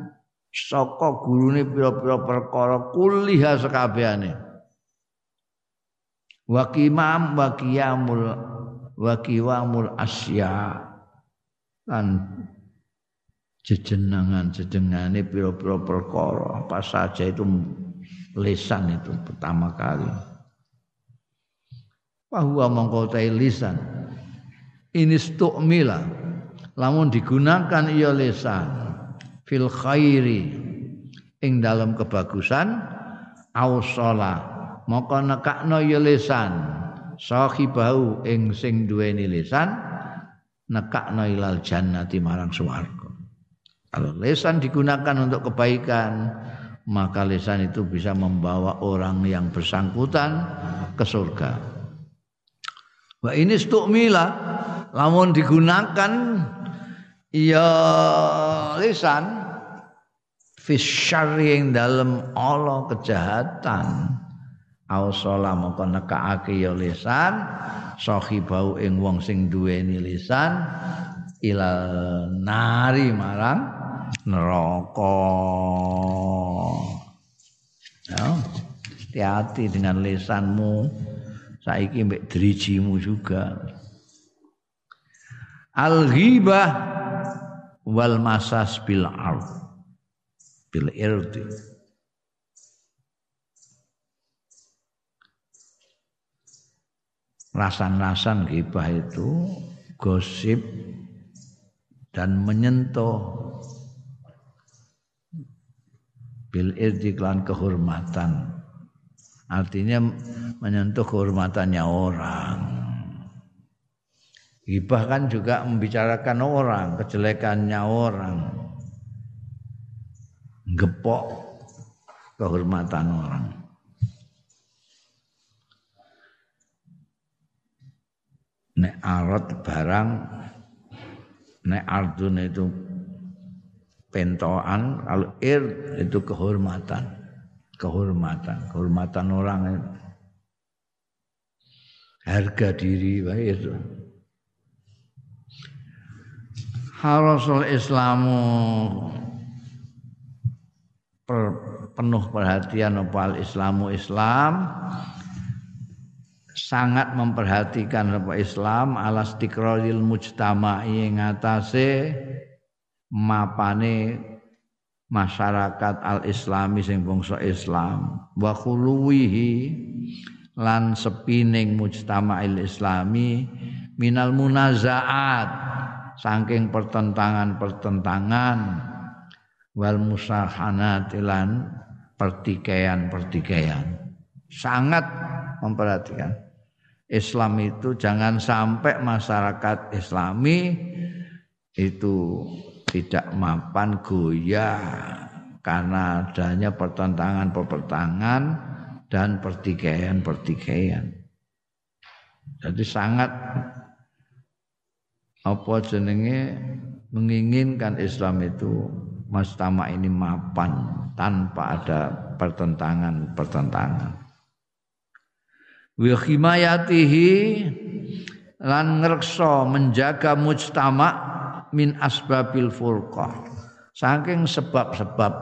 Saka gurune pira-pira perkara kuliha sekabehane. Wa qimam wa asya. Lan jejenangan jejenengane pira-pira perkara. Apa saja itu lisan itu pertama kali. Bahwa mongko lisan. Ini stukmila. Lamun digunakan ia lisan fil khairi ing dalam kebagusan ausala maka nekakno ya lisan sahibau ing sing duweni lisan nekakno ilal jannati marang swarga. Kalau lisan digunakan untuk kebaikan maka lisan itu bisa membawa orang yang bersangkutan ke surga. Wa ini stukmila lamun digunakan ya lisan fisyari yang dalam Allah kejahatan. Ausala maka nekake ya lisan sahibau ing wong sing duweni lisan ilal nari marang neraka. Ya hati-hati dengan lisanmu. Saiki mbek drijimu juga. Al ghibah wal masas bil ard bil irdi. Rasan-rasan ghibah itu gosip dan menyentuh bil irdi klan kehormatan. Artinya menyentuh kehormatannya orang. Gibah kan juga membicarakan orang, kejelekannya orang. Gepok kehormatan orang. Nek arot barang nek ardun itu pentoan kalau ir itu kehormatan kehormatan kehormatan orang itu. harga diri itu harasul islamu penuh perhatian apa islamu islam sangat memperhatikan apa Islam alas tikrolil mujtama'i ngatasé mapane masyarakat al-islami sing bangsa Islam. Wa khuluwihi lan sepining mujtama'il islami minal munazaat saking pertentangan-pertentangan wal musahanat lan pertikaian-pertikaian sangat memperhatikan Islam itu jangan sampai masyarakat Islami itu tidak mapan goyah karena adanya pertentangan-pertentangan dan pertikaian-pertikaian. Jadi sangat apa jenenge menginginkan Islam itu mastama ini mapan tanpa ada pertentangan-pertentangan wa himayatihi lan ngrekso menjaga mujtama min asbabil furqah. Saking sebab-sebab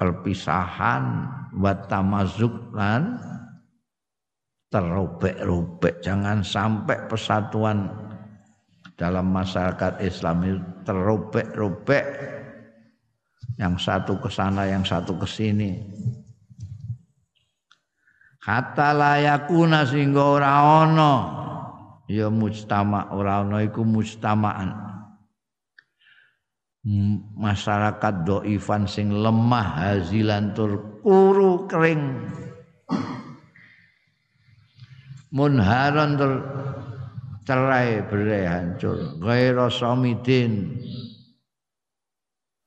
perpisahan wa tamazuk lan terobek-robek. Jangan sampai persatuan dalam masyarakat Islam itu terobek-robek yang satu ke sana yang satu ke sini. Hatta layakuna sehingga ora ana ya mujtama ora ana iku mujtamaan. Masyarakat doifan sing lemah hazilan tur kuru kering. Munharon tur cerai berai hancur. Gaira samidin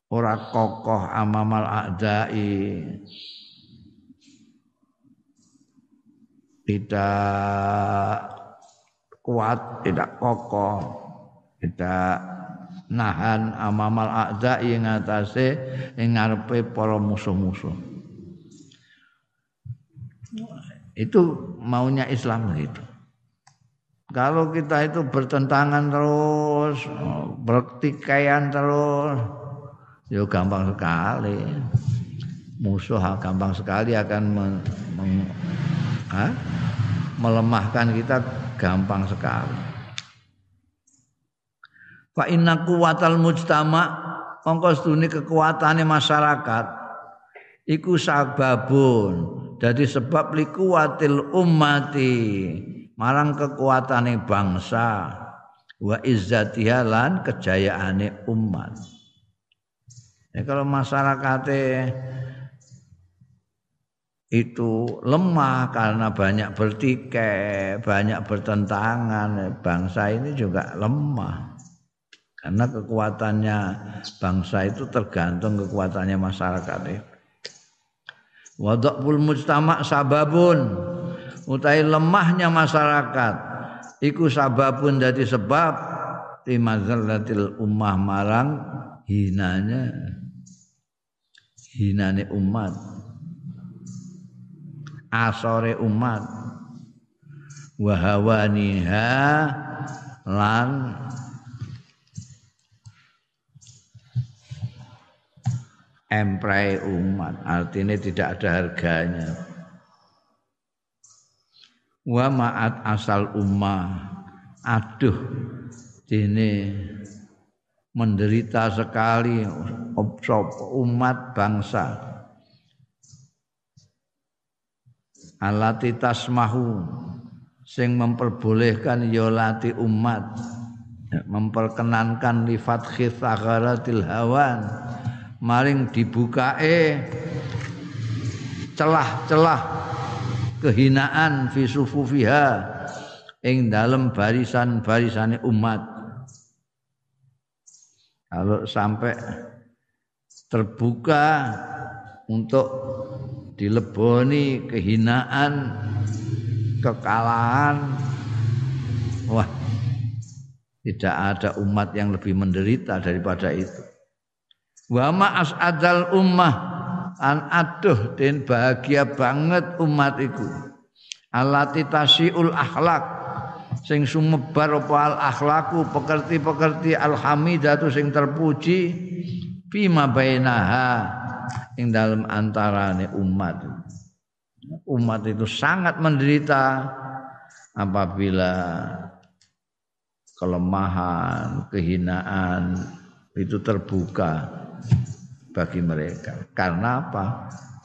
ora kokoh amamal a'dai tidak kuat, tidak kokoh, tidak nahan amamal a'da ing atase ing ngarepe para musuh-musuh. Itu maunya Islam gitu. Kalau kita itu bertentangan terus, bertikaian terus, ya gampang sekali. Musuh gampang sekali akan ha? melemahkan kita gampang sekali. Fa inna kuwatal mujtama mongko sedune kekuatane masyarakat iku sababun jadi sebab likuwatil ummati marang kekuatane bangsa wa izzatiha lan kejayaane umat. Ya kalau masyarakatnya itu lemah karena banyak bertikai, banyak bertentangan. Bangsa ini juga lemah. Karena kekuatannya bangsa itu tergantung kekuatannya masyarakat itu. Wadakul mujtama sababun utai lemahnya masyarakat iku sababun dari sebab timazalatil ummah marang hinanya hinane umat. Asore umat. Wahawaniha lan emprai umat. Artinya tidak ada harganya. Wa ma'at asal ummah. Aduh ini menderita sekali. Umat bangsa. Alati tasmahu. Sing memperbolehkan yolati ya umat. Memperkenankan lifat khithagaratil hawan. Maring dibukae celah-celah kehinaan fi sufufiha. Ing dalam barisan-barisane umat kalau sampai terbuka untuk dileboni kehinaan kekalahan wah tidak ada umat yang lebih menderita daripada itu. Wa ma as'adal ummah an aduh dan bahagia banget umat itu. Alati tasiul akhlak sing sumebar apa al akhlaku pekerti-pekerti alhamidatu sing terpuji bima bainaha ing dalam antarane umat umat itu sangat menderita apabila kelemahan, kehinaan itu terbuka bagi mereka. Karena apa?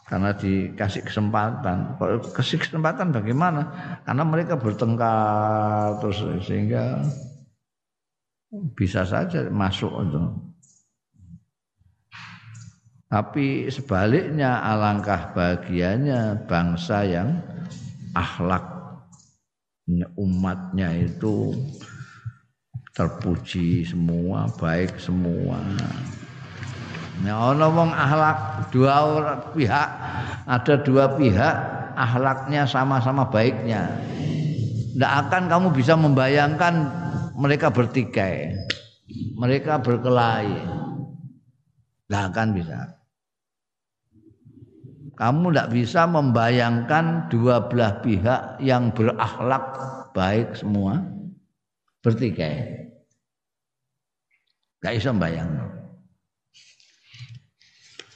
Karena dikasih kesempatan. Kasih kesempatan bagaimana? Karena mereka bertengkar terus sehingga bisa saja masuk untuk. Tapi sebaliknya alangkah bahagianya bangsa yang akhlak umatnya itu terpuji semua, baik semua. Ya ana wong akhlak dua pihak, ada dua pihak akhlaknya sama-sama baiknya. Tidak akan kamu bisa membayangkan mereka bertikai, mereka berkelahi. Tidak akan bisa. Kamu tidak bisa membayangkan dua belah pihak yang berakhlak baik semua bertikai. Gak bisa bayang.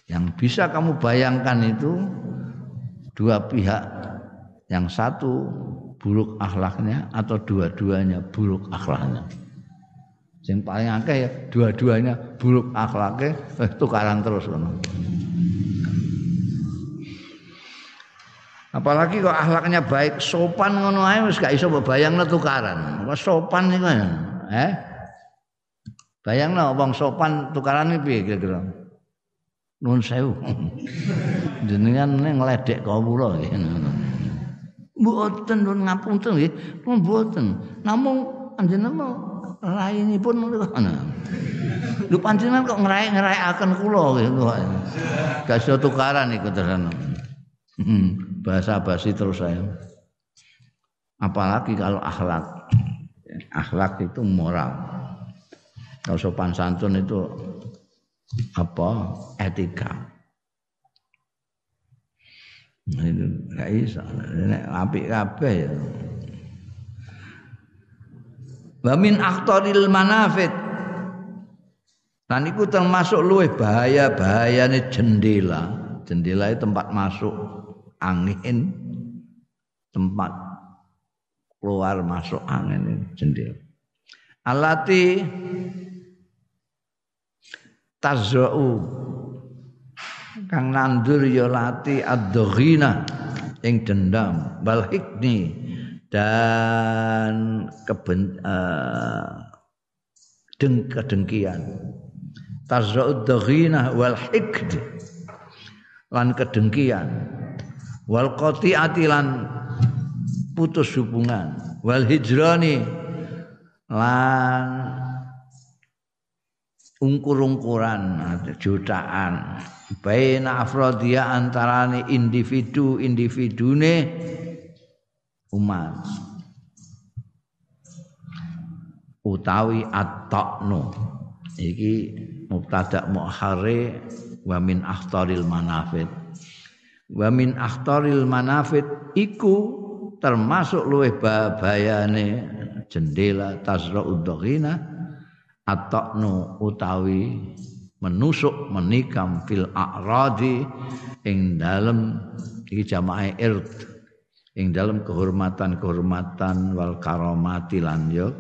Yang bisa kamu bayangkan itu dua pihak. Yang satu buruk akhlaknya atau dua-duanya buruk akhlaknya. Yang paling akeh ya dua-duanya buruk akhlaknya eh, tukaran terus Apalagi kok akhlaknya baik, sopan ngono ae wis gak iso bayangno tukaran. Kok sopan iku ya. Eh? Bayangno wong sopan tukaran iki piye kira-kira? Nuwun sewu. Jenengan ngledek kawula nggih. Mboten nuwun ngapunten nggih. Mboten. Namung panjenengan rainipun ngono. Lho panjenengan kok ngerai-ngeraiaken kula gitu. Gak iso tukaran iku tenan. Hmm, bahasa basi terus saya. Apalagi kalau akhlak. Akhlak itu moral. Kalau sopan santun itu apa? Etika. Itu gak bisa. Nek apik kabeh ya. Wa min akhtaril. Dan itu termasuk luwih bahaya-bahayane jendela. Jendela itu tempat masuk angin, tempat keluar masuk angin jendela. Alati tazra'u. Kang nandur ya lati ad-dhaghina ing dendam. Bal hikni. Dan keben uh, deng kedengkian. Tazra'u dhaghina wal hikd. Lan kedengkian. Wal qati'ati lan putus hubungan. Wal hijrani. Lan ungkur-ungkuran jutaan. Baina afrodia antarane individu-individune umat. Utawi at-taqnu. Iki mubtada muakhare wa min akhtaril manafid. Wa min akhtaril manafid iku termasuk luwih bayane jendela tasra'ud dhaghina atokno utawi menusuk menikam fil a'radi ing dalem iki jamaah ird ing dalem kehormatan-kehormatan wal karomati lan yo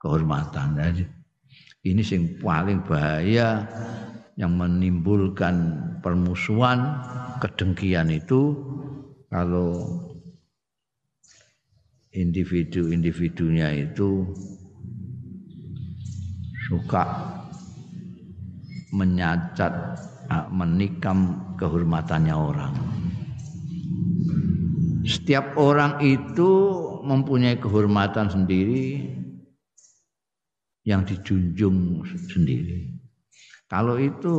kehormatan. Jadi ini sing paling bahaya yang menimbulkan permusuhan kedengkian itu kalau individu-individunya itu suka menyacat menikam kehormatannya orang Setiap orang itu mempunyai kehormatan sendiri yang dijunjung sendiri. Kalau itu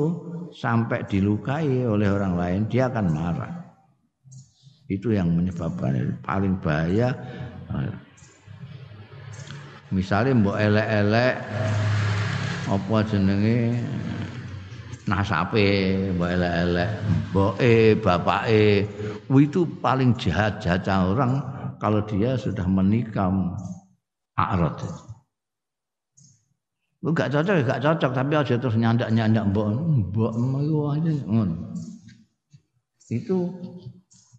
sampai dilukai oleh orang lain, dia akan marah. Itu yang menyebabkan paling bahaya. Misalnya mbok elek-elek apa jenenge nasape mbok elek-elek mboke bapake itu paling jahat jahat orang kalau dia sudah menikam akrot Lu gak cocok, gak cocok, tapi aja terus nyandak-nyandak mbok, mbok itu aja Itu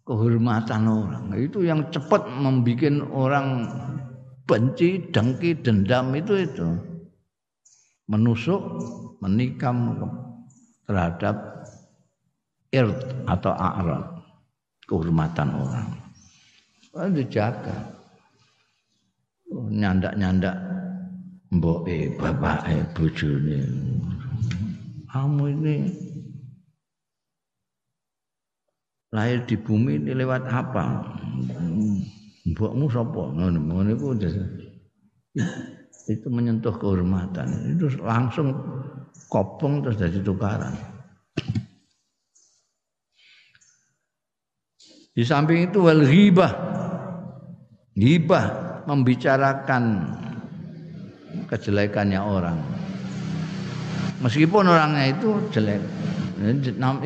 kehormatan orang. Itu yang cepat membuat orang benci, dengki, dendam itu itu. Menusuk, menikam terhadap irt atau a'rad kehormatan orang. Harus dijaga. Nyandak-nyandak mboke, bapake, bojone. Kamu ini lahir di bumi ini lewat apa? Mbokmu sapa? Ngono, ngono iku itu menyentuh kehormatan. Itu langsung kopong terus jadi tukaran. Di samping itu wal ghibah. Ghibah membicarakan kejelekannya orang. Meskipun orangnya itu jelek.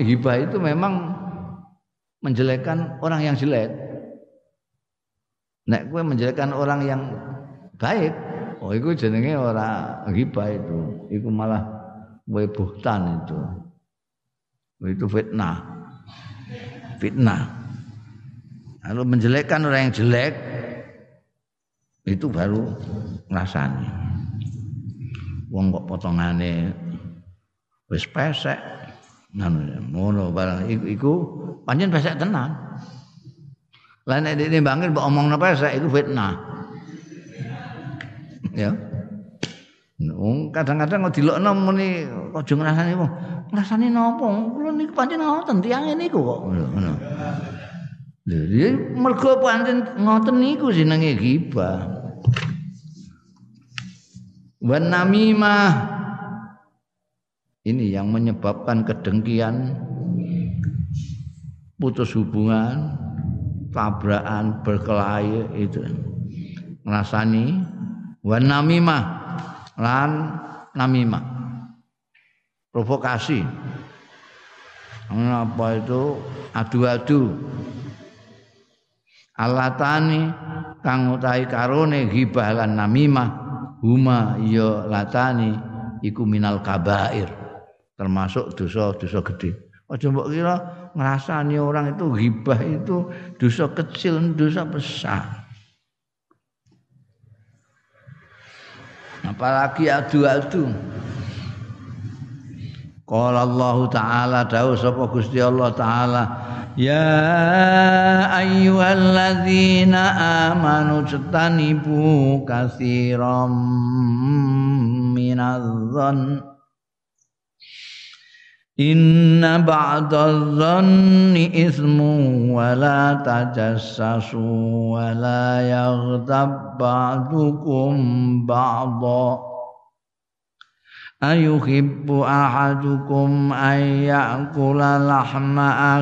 Ghibah itu memang menjelekkan orang yang jelek. Nek gue menjelekkan orang yang baik, oh itu jenenge orang ghibah itu. Itu malah buhtan itu. Itu fitnah. Fitnah. Lalu menjelekkan orang yang jelek itu baru ngrasani. Wong kok potongane wis pesek. Ngono barang iku, iku pancen pesek tenan. Lah nek ditimbangin mbok omongno pesek iku fitnah. Ya. Wong kadang-kadang kok dilokno muni aja ngrasani wong. Ngrasani napa? Kula niku pancen ngoten tiyang niku kok. Ngono. Lha iya mergo pancen ngoten niku jenenge ghibah. Wan namimah ini yang menyebabkan kedengkian putus hubungan tabrakan berkelahi itu ngrasani wan namimah. Lan namimah. Provokasi. Apa itu? Adu-adu. Alatani kang utahi karone ghibah lan namimah. Huma ya latani iku minal kabair. Termasuk dosa-dosa gede. Aja mbok kira ngrasani orang itu ghibah itu dosa kecil dosa besar apalagi adu-adu. Qala Allah Ta'ala dawuh sapa Gusti Allah Ta'ala Ya ayyuhalladzina amanu jtanibu katsiran minadh-dhann Inna ba'dadh-dhanni ismu wa la tajassasu wa la yaghtab ba'dukum ba'dha ayuhibbu ahadukum an ya'kula lahma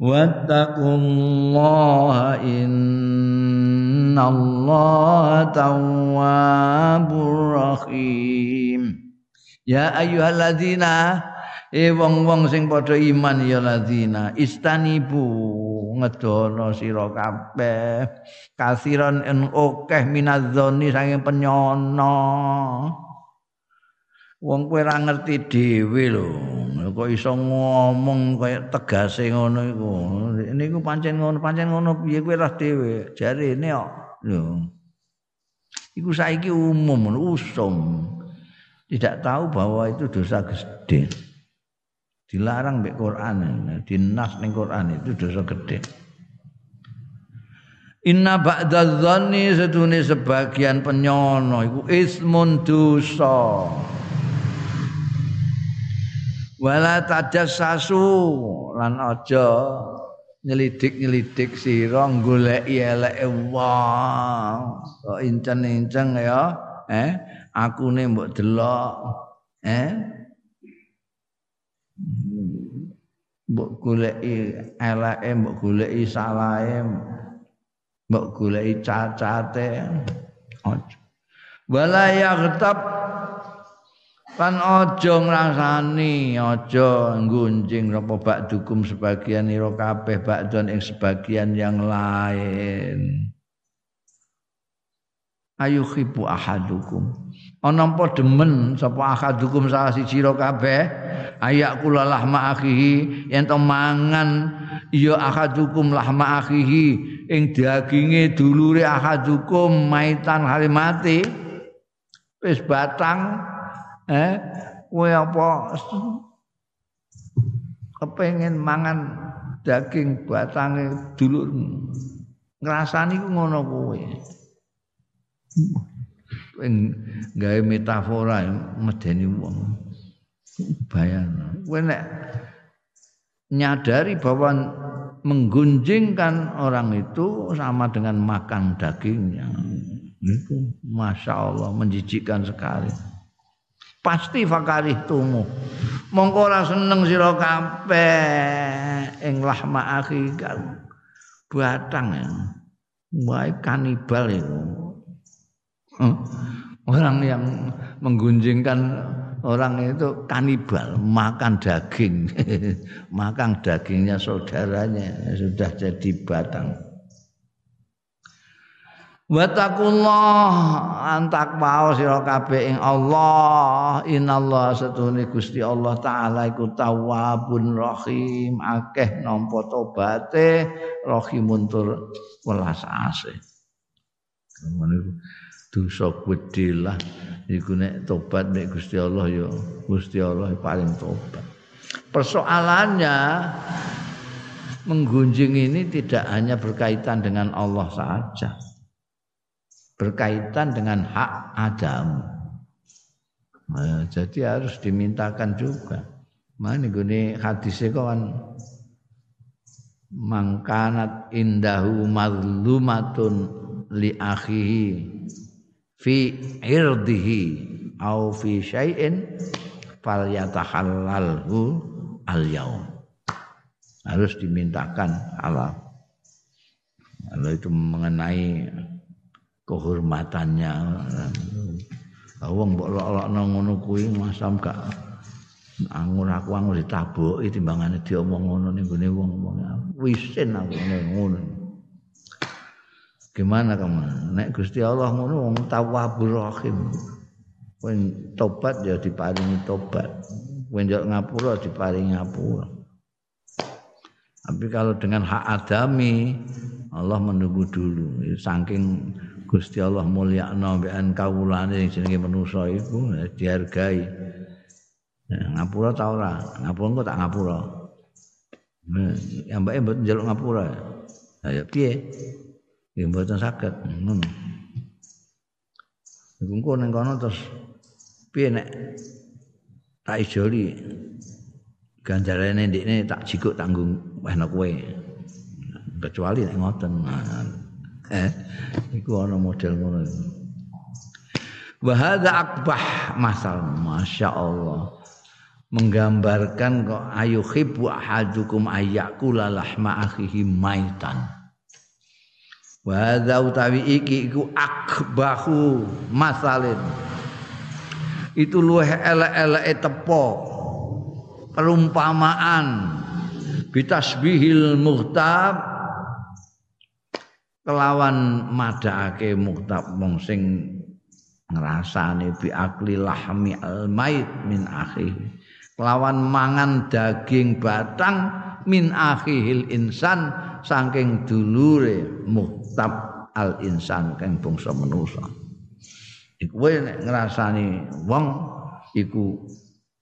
wattaqullaha innallaha tawwabur rahim ya ayyuhalladzina e wong-wong sing padha iman ya ladina istanibu ngedono sira kabeh kasiron en akeh minadzoni saking penyono wong kowe ora ngerti dhewe lho. Kok iso ngomong kaya tegase ngono iku. Niku pancen ngono pancen ngono piye kowe ora dhewe? Jarene kok lho. Iku saiki umum usum. Tidak tahu bahwa itu dosa gede. Dilarang mbek Quran. Dinas ning Quran itu dosa gede. Inna ba'da dhanni sedune sebagian penyono iku ismun dosa wala tajassasu lan aja nyelidik-nyelidik sira goleki eleke wong. Kok incen-incen ya eh akune mbok delok eh. Mbok goleki eleke mbok goleki salahe mbok goleki cacate aja. Wala yaghtab kan aja ngrasani aja nggunjing apa bakdukum sebagian ira kabeh bakdon ing sebagian yang lain. Ayu khibu ahadukum. Ana apa demen sapa ahadukum salah siji ira kabeh? Ayak kula lahma akhihi yen to mangan ya ahadukum lahma akhihi. Ing daginge dulure ahadukum maitan hari mati. Wis batang eh? Kowe apa? Kepengin mangan daging batange dulur. Ngrasani ku ngono kowe. Gawe metafora medeni wong. Bayan kowe nek nyadari bahwa menggunjingkan orang itu sama dengan makan dagingnya. Itu masya Allah menjijikkan sekali pasti fakarih tumu mongko ora seneng sira kabeh. Ing lahma akhi batang ya wae kanibal itu orang yang menggunjingkan orang itu kanibal makan daging. Makan dagingnya saudaranya sudah jadi batang Watakullah antak mau sira kabeh ing Allah. Inallah satune Gusti Allah taala iku tawwabun rahim. Akeh nampa tobaté rahimun tur welas asih. dosa gedhe lah. Iku nek tobat nek Gusti Allah ya Gusti Allah paling tobat. Persoalannya menggunjing ini tidak hanya berkaitan dengan Allah saja berkaitan dengan hak Adam. Nah, jadi harus dimintakan juga. Mana gini hadisnya kan mangkanat indahu mazlumatun li akhihi fi irdihi au fi syai'in falyatahallalhu al yaum harus dimintakan halal kalau itu mengenai kehormatannya. Wong mbok lok-lokno ngono kuwi masam gak angur aku angur ditabuki timbangane diomong ngono ning gone wong-wong. Wisin aku ngono. Gimana kamu? Nek Gusti Allah ngono wong tawwabur rahim. Kowe tobat ya diparingi tobat. Kowe njok ngapura diparingi ngapura. Tapi kalau dengan hak adami Allah menunggu dulu saking Gusti Allah mulia mbek kawulane sing jenenge manusa iku ya, dihargai. Ya, ngapura ta ora? Ngapura kok tak ngapura. Nah, yang mbake mboten njaluk ngapura. Lah ya piye? Ya mboten saged ngono. Iku engko kono terus piye nek tak ijoli ganjarane ndekne tak jikuk tanggung wehna kowe. Kecuali nek ngoten. Nah, eh? Iku ana model ngono wa hadza akbah masal masyaallah. Menggambarkan kok ayu khibu ahadukum ayyakula lahma akhihi maitan. Wa utawi iki iku akbahu masalin. Itu luweh elek-eleke tepo perumpamaan. Bitasbihil muhtab kelawan madake muktab wong sing ngrasane bi akli lahmi al mait min akhi. Kelawan mangan daging batang min akhihil insan saking dulure muktab al insan kang bangsa manusa. Iku nek ngrasani wong iku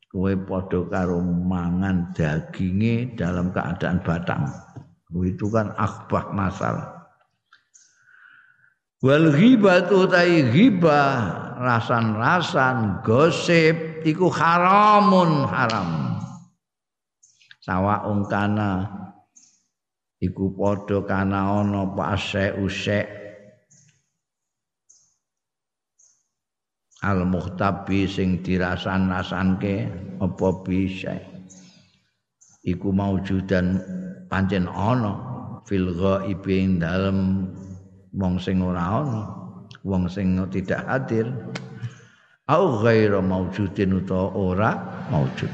kowe padha karo mangan daginge dalam keadaan batang. Itu kan akbah masalah Wal ghibatu tai ghibah rasan-rasan gosip iku haramun haram. sawaung kana iku padha kana ana apa usek al muhtabi sing dirasan-rasanke apa bisa iku maujudan pancen ana fil ghaibi dalem wong sing ora ana wong sing tidak hadir. Au ghairu maujudin utawa ora maujud.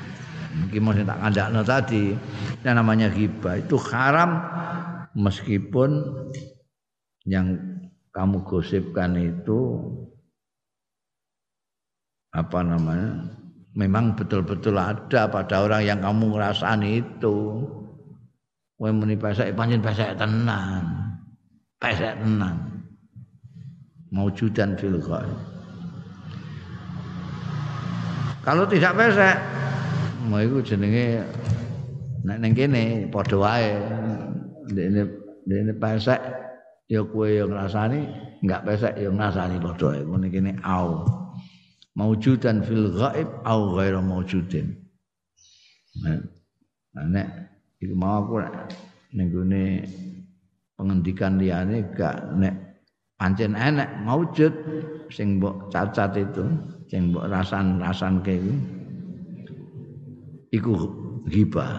Mungkin mau tak kandakno tadi yang namanya ghibah itu haram meskipun yang kamu gosipkan itu apa namanya memang betul-betul ada pada orang yang kamu ngrasani itu. Kowe muni pesek pancen pesek tenan pesek tenan maujudan fil ghaib kalau tidak pesek mau iku jenenge nek ning kene padha wae. Ndekne ndekne pesek ya kowe yang ngrasani enggak pesek ya ngrasani padha wae. Ngene kene au. Maujudan fil ghaib au ghairu maujudin nah nek iku mau aku ning pengendikan liyane gak nek pancen enek maujud sing mbok cacat itu sing mbok rasan-rasan ke iku iku ghibah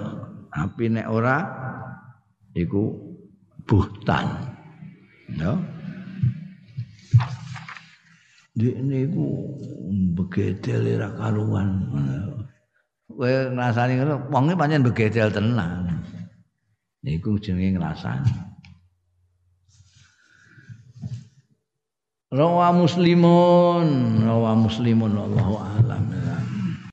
tapi nek ora iku buhtan ya Dik niku begedel ora karuan. Kowe ngrasani ngono, wonge pancen begedel tenan. Niku jenenge ngrasani. Rawa muslimun, rawa muslimun Allahu a'lam.